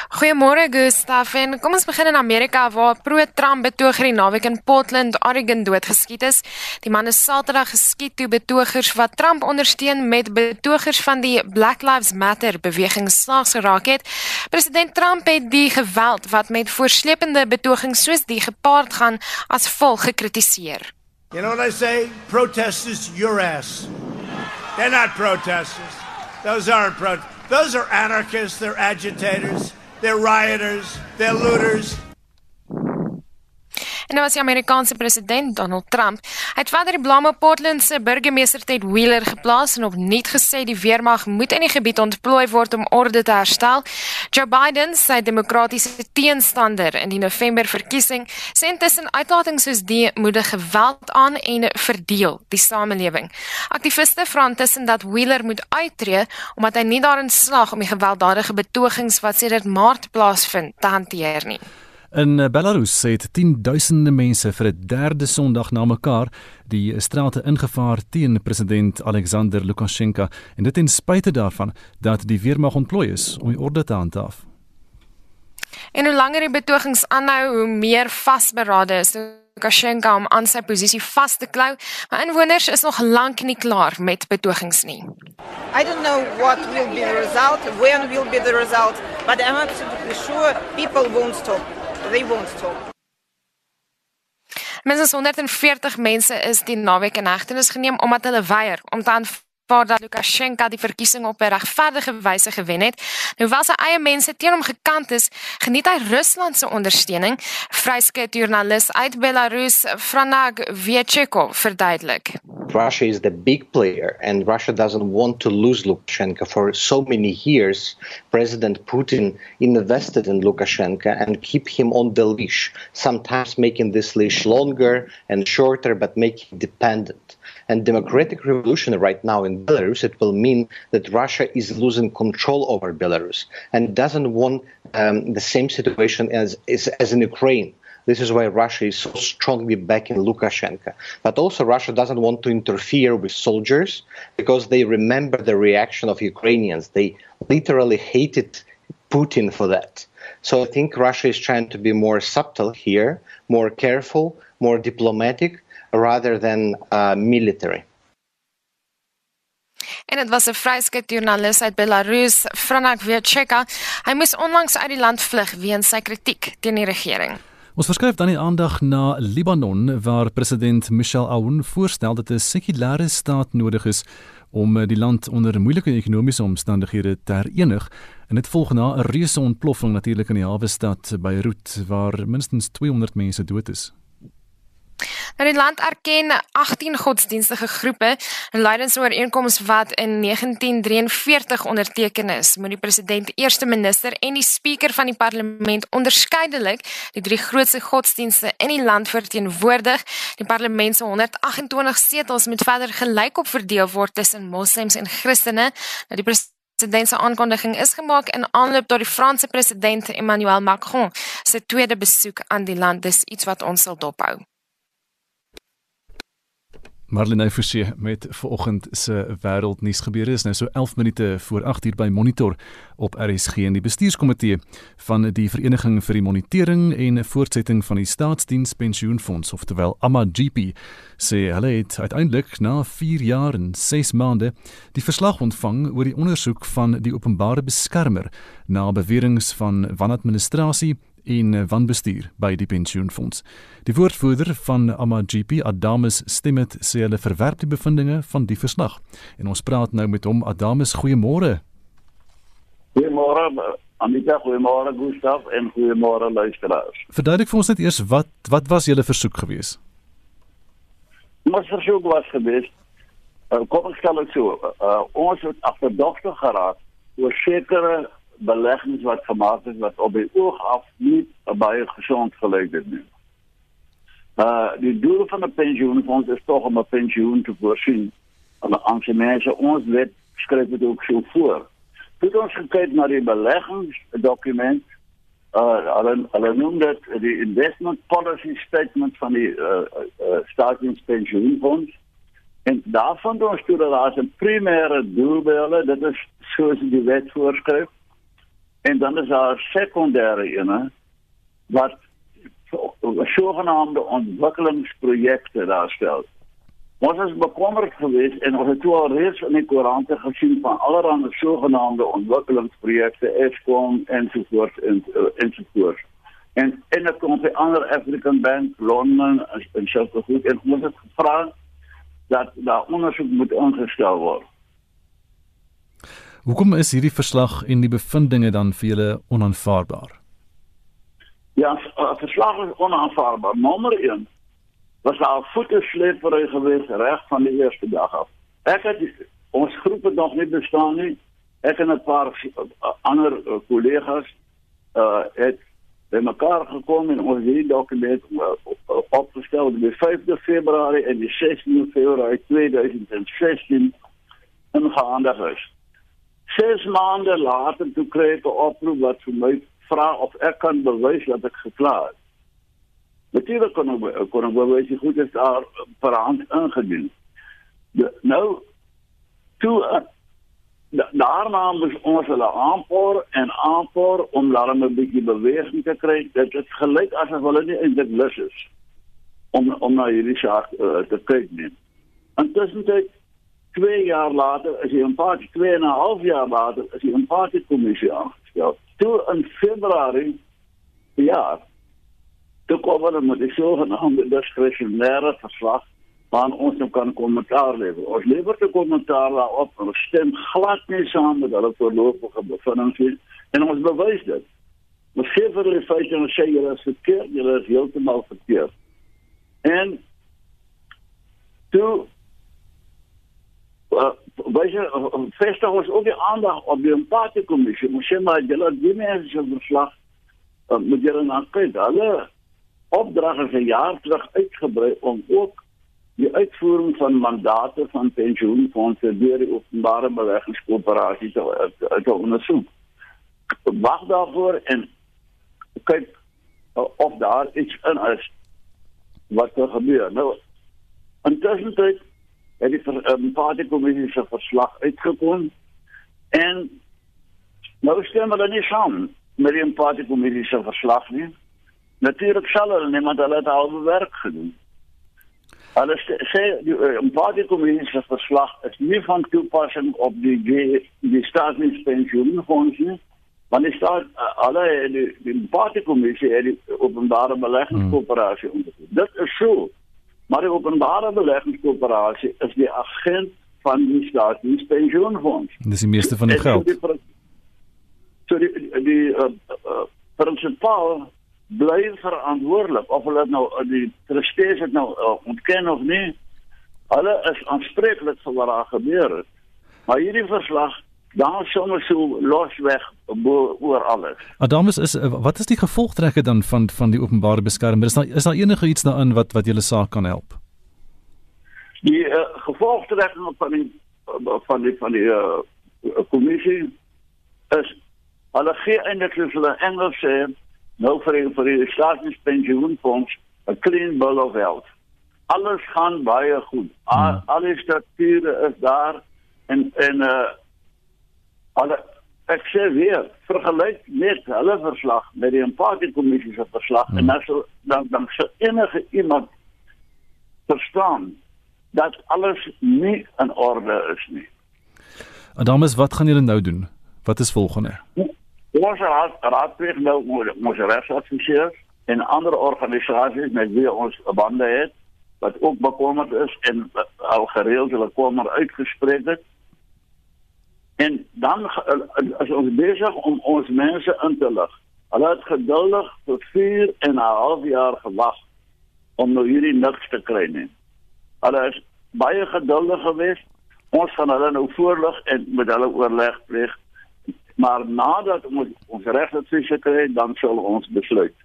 Goeiemôre Gustaf. En kom ons begin in Amerika waar pro-Trump betoger die naweek in Portland, Oregon doodgeskiet is. Die man is Saterdag geskiet toe betogers wat Trump ondersteun met betogers van die Black Lives Matter beweging slaags geraak het. President Trump het die geweld wat met voorslepende betogings soos die gepaard gaan as volg gekritiseer. You know what I say? Protesters your ass. They're not protesters. Those aren't pro Those are anarchists, they're agitators. They're rioters, they're looters. En nou was die Amerikaanse president Donald Trump. Hy het verder die blame Portland se burgemeester Ted Wheeler geplaas en opnuut gesê die weermag moet in die gebied ontplooi word om orde te herstel. Joe Biden, sy demokratiese teenstander in die November verkiesing, sê intussen uitlatings soos die moedig geweld aan en verdeel die samelewing. Aktiviste vra intussen dat Wheeler moet uittreë omdat hy nie daarin slaag om die gewelddadige betogings wat sedert Maart plaasvind te hanteer nie. In eh, Belarus het 10000de mense vir 'n derde Sondag na mekaar die strate ingevaar teen president Alexander Lukasjenko en dit ten spyte daarvan dat die weermag ontplooi is om die orde te handhaaf. En hoe langer die betogings aanhou, hoe meer vasberade is Lukasjenko om aan sy posisie vas te klou, maar inwoners is nog lank nie klaar met betogings nie. I don't know what will be the result, when will be the result, but I'm absolutely sure people won't stop they won't stop. Minstens 140 mense is die naweek in hegtenis geneem omdat hulle weier om te waar dat Lukasjenko die verkiesing op 'n regverdige wyse gewen het. Nou hoewel sy eie mense teen hom gekant is, geniet hy Rusland se ondersteuning. Vryskut joernalis uit Belarus, Franag Viechekov, verduidelik. Russia is the big player and Russia doesn't want to lose Lukashenko for so many years. President Putin invested in Lukashenko and keep him on the leash, sometimes making this leash longer and shorter but making dependent. And democratic revolution right now in Belarus, it will mean that Russia is losing control over Belarus and doesn't want um, the same situation as, as, as in Ukraine. This is why Russia is so strongly backing Lukashenko. But also, Russia doesn't want to interfere with soldiers because they remember the reaction of Ukrainians. They literally hated Putin for that. So I think Russia is trying to be more subtle here, more careful, more diplomatic, rather than uh, military. En dit was 'n vryskut joernalis uit Belarus, Franak Viecheka. Hy moes onlangs uit die land vlug weens sy kritiek teen die regering. Ons verskuif dan die aandag na Libanon waar president Michel Aoun voorstel dat 'n sekulêre staat nodig is om die land onder moeilike ekonomiese omstandighede te herenig en dit volg na 'n reuse ontploffing natuurlik in die hawe stad Beirut waar minstens 200 mense dood is. Nou die land erken 18 godsdienstige groepe. 'n Leidensooreenkoms wat in 1943 onderteken is, moet die president, eerste minister en die spreker van die parlement onderskeidelik die drie grootste godsdienste in die land verteenwoordig. Die parlement se 128 setels moet verder gelykop verdeel word tussen moslems en christene. Nou die president se aankondiging is gemaak in aanloop tot die Franse president Emmanuel Macron se tweede besoek aan die land. Dis iets wat ons sal dophou. Marlene Forsie met vanoggend se wêreldnuus gebeure is nou so 11 minute voor 8 uur by Monitor op RSG en die bestuurskomitee van die Vereniging vir die Monitering en Voortsetting van die Staatsdiens Pensioenfonds oftewel AMAGP sê hulle het uiteindelik na 4 jaar en 6 maande die verslag ontvang oor die ondersoek van die openbare beskermer na beweringe van wanadministrasie en eh, wanbestuur by die pensioenfonds. Die woordvoerder van AMAGP, Adamus Stemmet, sê hulle verwerp die bevindinge van die verslag. En ons praat nou met hom. Adamus, goeiemôre. Goeiemôre. Anita, goeiemôre Gustaf en goeiemôre luisteraars. Verduidelik vir ons net eers wat wat was julle versoek geweest? Ons versoek was geweest uh, kom ek stel dit so, uh, ons het agterdogtig geraak oor sekere beleggings wat gemaak is wat op die oog af nie baie gesond gelyk het nie. Uh die doel van 'n pensioenfonds is tog om 'n pensioen te voorsien aan aan mense. Ons wet skryf dit ook so voor. Toe ons gekyk na die beleggingsdokument uh hulle hulle noem dit die investment policy statement van die uh, uh staatspensioenfonds en daarvan doen ons toe dat daar 'n primêre doel by hulle dit is soos die wet voorskryf En dan is daar sekondêre ene wat sogenaamde ontwikkelingsprojekte daarstel. Ons is bekommerd geweest en ons het al reeds in die koerante gesien van allerlei sogenaamde ontwikkelingsprojekte, Eskom en so voort en so voort. En en dit kom by ander African Bank, Londen en so voort en ons het gevra dat daar ondersoek moet ingestel word. Hoekom is hierdie verslag en die bevindinge dan vir julle onaanvaarbaar? Ja, uh, verslag is onaanvaarbaar. Nommer 1 was daar voetesleepery geweest reg van die eerste dag af. Ek het ons groep het nog nie bestaan nie. Ek en 'n paar uh, ander kollegas uh het by mekaar gekom en ons hierdie dokument opgestel op die 5de Februarie en die 16de Februarie 2016 in gehandig is. Ses maande later toe kry ek 'n oproep wat vir my vra of ek kan bewys dat ek gekla het. Natuurlik kon ek kon ek bewys hoe goed is daar per hand ingedien. De, nou toe uh, daarna moes ons hulle aanpoor en aanpoor om hulle 'n bietjie beweging te kry. Dit het gelyk asof hulle nie eintlik lus is om om na hierdie saak uh, te kyk nie. Intussen het twee jaar later is die empatie twee en 'n half jaar later is die empatie kommissie aangestel. Toe in Februarie ja. Toe kom hulle met die sogenaamde diskresionêre verslag waar ons nou kan kommentaar lewer. Ons lewer te kommentaar daarop en ons stem glad nie saam met hulle voorlopige bevindings en ons bewys dit. Ons sê vir hulle feite en ons sê julle is verkeerd, julle is heeltemal verkeerd. En toe uh, Wij vestigen ons ook de aandacht op de empathiecommissie. Maar zeg maar, jullie die mensen verslag uh, moet jullie naar kijken. Alle opdrachten zijn jaar terug uitgebreid om ook die uitvoering van mandaten van pensioenfondsen door de openbare beleggingscoöperatie te, te, te onderzoeken. Wacht daarvoor en kijk uh, of daar iets in is wat er gebeurt. Nou, intussen het die empathiese kommissie se verslag uitgekom en nou stem hulle nie saam met die empathiese kommissie se verslag nie. Natuurlik sal hulle niemand hulle het al werk gedoen. Hulle sê die empathiese kommissie se verslag is nie van toepassing op die die, die staatspensioenfonds nie. Want die staat alle die, die empathiese kommissie het die openbare beleggingskoöperasie hmm. ondersoek. Dit is so Maar die openbare beleggingskoöperasie is die agent van die staatspensioenfonds. Dis die meeste van die en geld. Die, so die die uh, uh, prinsipaal bly verantwoordelik of hulle nou die trustees het nou uh, ontken of nie. Hulle is aanspreeklik vir wat daar gebeur het. Maar hierdie verslag daar sommer so losweg oor alles. Adamus is wat is die gevolgtrekke dan van van die openbare beskermer? Is daar is daar enige iets daarin wat wat julle saak kan help? Die uh, gevolgtrekking van die van die van die uh, kommissie is hulle gee eintlik soos hulle Engels sê nou vir die, vir die staatspensioenfonds 'n clean bill of health. Alles gaan baie goed. Al, hmm. Alle strukture is daar en en uh Hulle ek sê weer, vergelyk net hulle verslag met die empatie kommissie se verslag hmm. en dan sal dan dan sal enige iemand verstaan dat alles nie in orde is nie. Adamus, wat gaan julle nou doen? Wat is volgende? Ons raad raadpleeg nou ons regsadviseurs en ander organisasies met wie ons bande het wat ook bekommerd is en al gereeld hulle kommer uitgespreek het En dan is ons besig om ons mense in te lig. Hulle het geduldig vir 4 en 'n half jaar gewag om nou hierdie niks te kry nie. Hulle is baie geduldig geweest. Ons gaan hulle nou voorlig en met hulle oorleg pleeg. Maar nadat ons ons regsadvies gekry het, dan sal ons besluit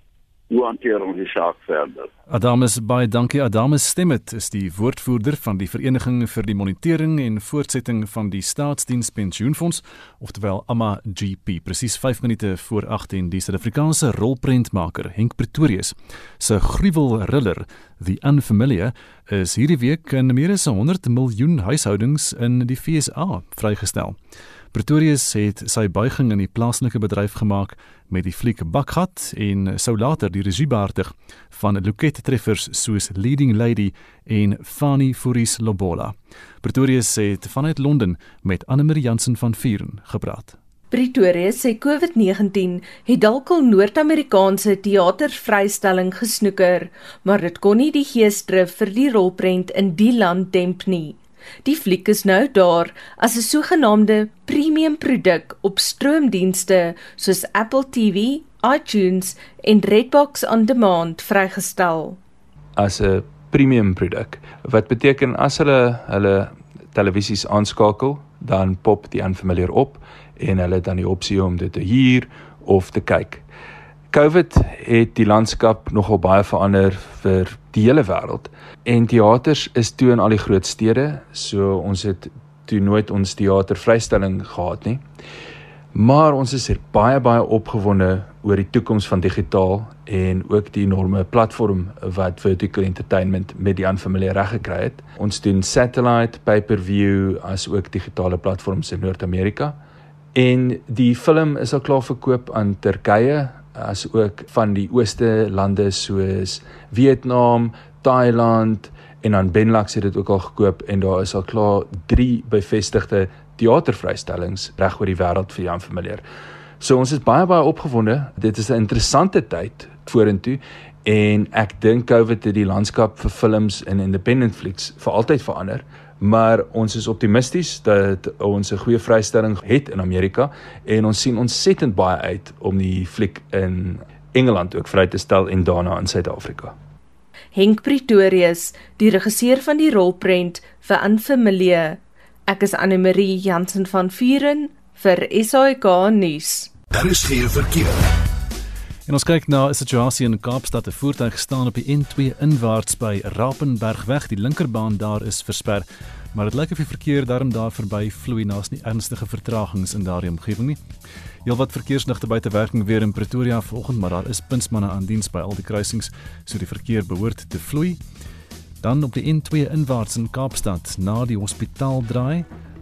hoe hanteer ons die saak verder. Adamus baie dankie Adamus Stemmet is die woordvoerder van die vereniging vir die monitering en voortsetting van die staatsdienspensioenfonds oftewel AMA GP presies 5 minute voor 8 en die Suid-Afrikaanse rolprentmaker Henk Pretorius se gruwelriller The Unfamiliar is hierdie week in meer as 100 miljoen huishoudings in die FSA vrygestel. Pretorius het sy buiging in die plaaslike bedryf gemaak met die fliek Bakhat en sou later die regie beheer van Luket treffers soos Leading Lady en Fanny Furis Lobola. Pretorius het vanuit Londen met Anne-Marie Jansen van Vuren gepraat. Pretoria sê COVID-19 het dalk al Noord-Amerikaanse teatervrystelling gesnoeker, maar dit kon nie die geesdrif vir die rolprent in die land demp nie. Die fliek is nou daar as 'n sogenaamde premium produk op stroomdienste soos Apple TV, iTunes en Redbox on Demand vrygestel. As 'n premium produk wat beteken as hulle hulle televisies aanskakel, dan pop die aanfamiliar op en hulle het dan die opsie om dit te huur of te kyk. COVID het die landskap nogal baie verander vir die hele wêreld en teaters is toe in al die groot stede, so ons het toe nooit ons teatervrystelling gehad nie. Maar ons is er baie baie opgewonde oor die toekoms van digitaal en ook die enorme platform wat vertical entertainment met die aanfamilie reg gekry het. Ons doen satellite, pay-per-view as ook digitale platforms in Noord-Amerika. En die film is al klaar verkoop aan Turkye, as ook van die ooste lande soos Vietnam, Thailand en dan Benelux het dit ook al gekoop en daar is al klaar 3 bevestigde teatervrystellings reg oor die wêreld vir Jan Familier. So ons is baie baie opgewonde. Dit is 'n interessante tyd vorentoe en ek dink COVID het die landskap vir films en independent flicks vir altyd verander maar ons is optimisties dat ons 'n goeie vrystelling het in Amerika en ons sien ontsettend baie uit om die fliek in Engeland ook vry te stel en daarna in Suid-Afrika. Henk Pretorius, die regisseur van die rolprent vir Unfamilie. Ek is Anne Marie Jansen van Vuren vir SAK nuus. Daar is geen verkeer. En ons kyk na 'n situasie in Kaapstad. 'n Voertuig staan op die N2 inwaarts by Rapenbergweg. Die linkerbaan daar is versper, maar dit lyk of die verkeer daarom daar verby vloei naas nie ernstige vertragings in daardie omgewing nie. Heelwat verkeersligte buite werking weer in Pretoria vanoggend, maar daar is punsmanne aan diens by al die kruisings, so die verkeer behoort te vloei. Dan op die N2 inwaarts in Kaapstad na die hospitaal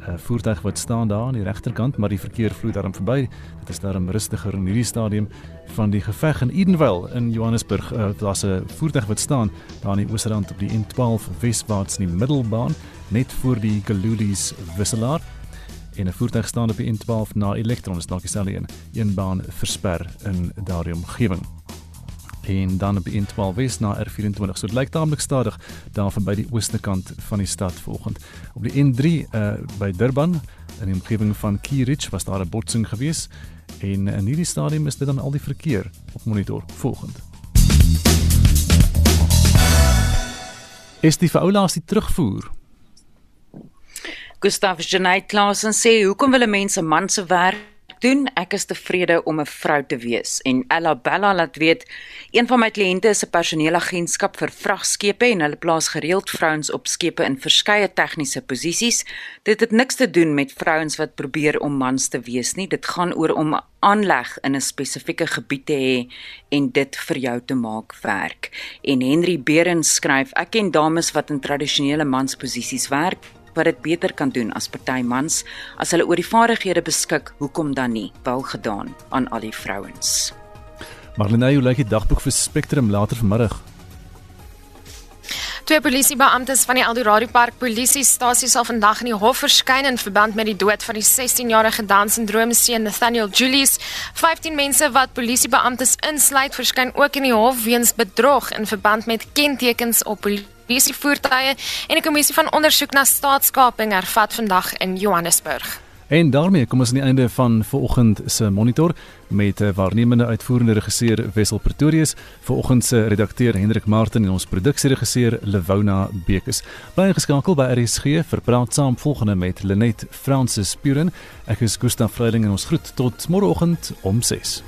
'n voertuig wat staan daar aan die regterkant, maar die verkeer vloei daarom verby. Dit is daarom rustiger in hierdie stadium van die geveg in Edenvale in Johannesburg. Uh, Daar's 'n voertuig wat staan daar aan die oosrand op die N12 weswaarts in die middelbaan, net voor die Galulies wisselaar. En 'n voertuig staan op die N12 na Elektron, is dalk dieselfde een, een baan versper in daardie omgewing en dan op die N12 Wes na R24. So dit lyk taamlik stadig daar van by die ooste kant van die stad vanoggend. Op die N3 uh, by Durban in die omgewing van Kierich was daar 'n botsing gewees en in hierdie stadium is dit dan al die verkeer op monitor volgend. Is die veroulaas die terugvoer? Gustav Janait Klasen sê hoekom wil mense man se werk doen. Ek is tevrede om 'n vrou te wees. En Ella Bella laat weet, een van my kliënte is 'n personeelagentskap vir vragskepe en hulle plaas gereeld vrouens op skepe in verskeie tegniese posisies. Dit het niks te doen met vrouens wat probeer om mans te wees nie. Dit gaan oor om aanleg in 'n spesifieke gebied te hê en dit vir jou te maak werk. En Henry Berens skryf: Ek ken dames wat in tradisionele mansposisies werk wat dit beter kan doen as party mans as hulle oor die vaardighede beskik, hoekom dan nie? Wel gedaan aan al die vrouens. Marlene, hoe lyk die dagboek vir Spectrum later vanmiddag? Twee polisiebeamptes van die Eldorado Park Polisiestasie sal vandag in die hof verskyn in verband met die dood van die 16-jarige dans en droomseun Nathaniel Julius. 15 mense wat polisiebeamptes insluit, verskyn ook in die hof weens bedrog in verband met kentekens op polisievoertuie en die kommissie van ondersoek na staatskaping hervat vandag in Johannesburg. En daarmee kom ons aan die einde van vanoggend se monitor met 'n waarnemende uitvoerende regisseur Wessel Pretorius, vanoggend se redakteur Hendrik Martin en ons produksieregisseur Lewona Bekes. Bly geskakel by RSG vir praat saam volgende met Lenet Francis Puren. Ek is Gustaf Vreiling en ons groet tot môreoggend om 6.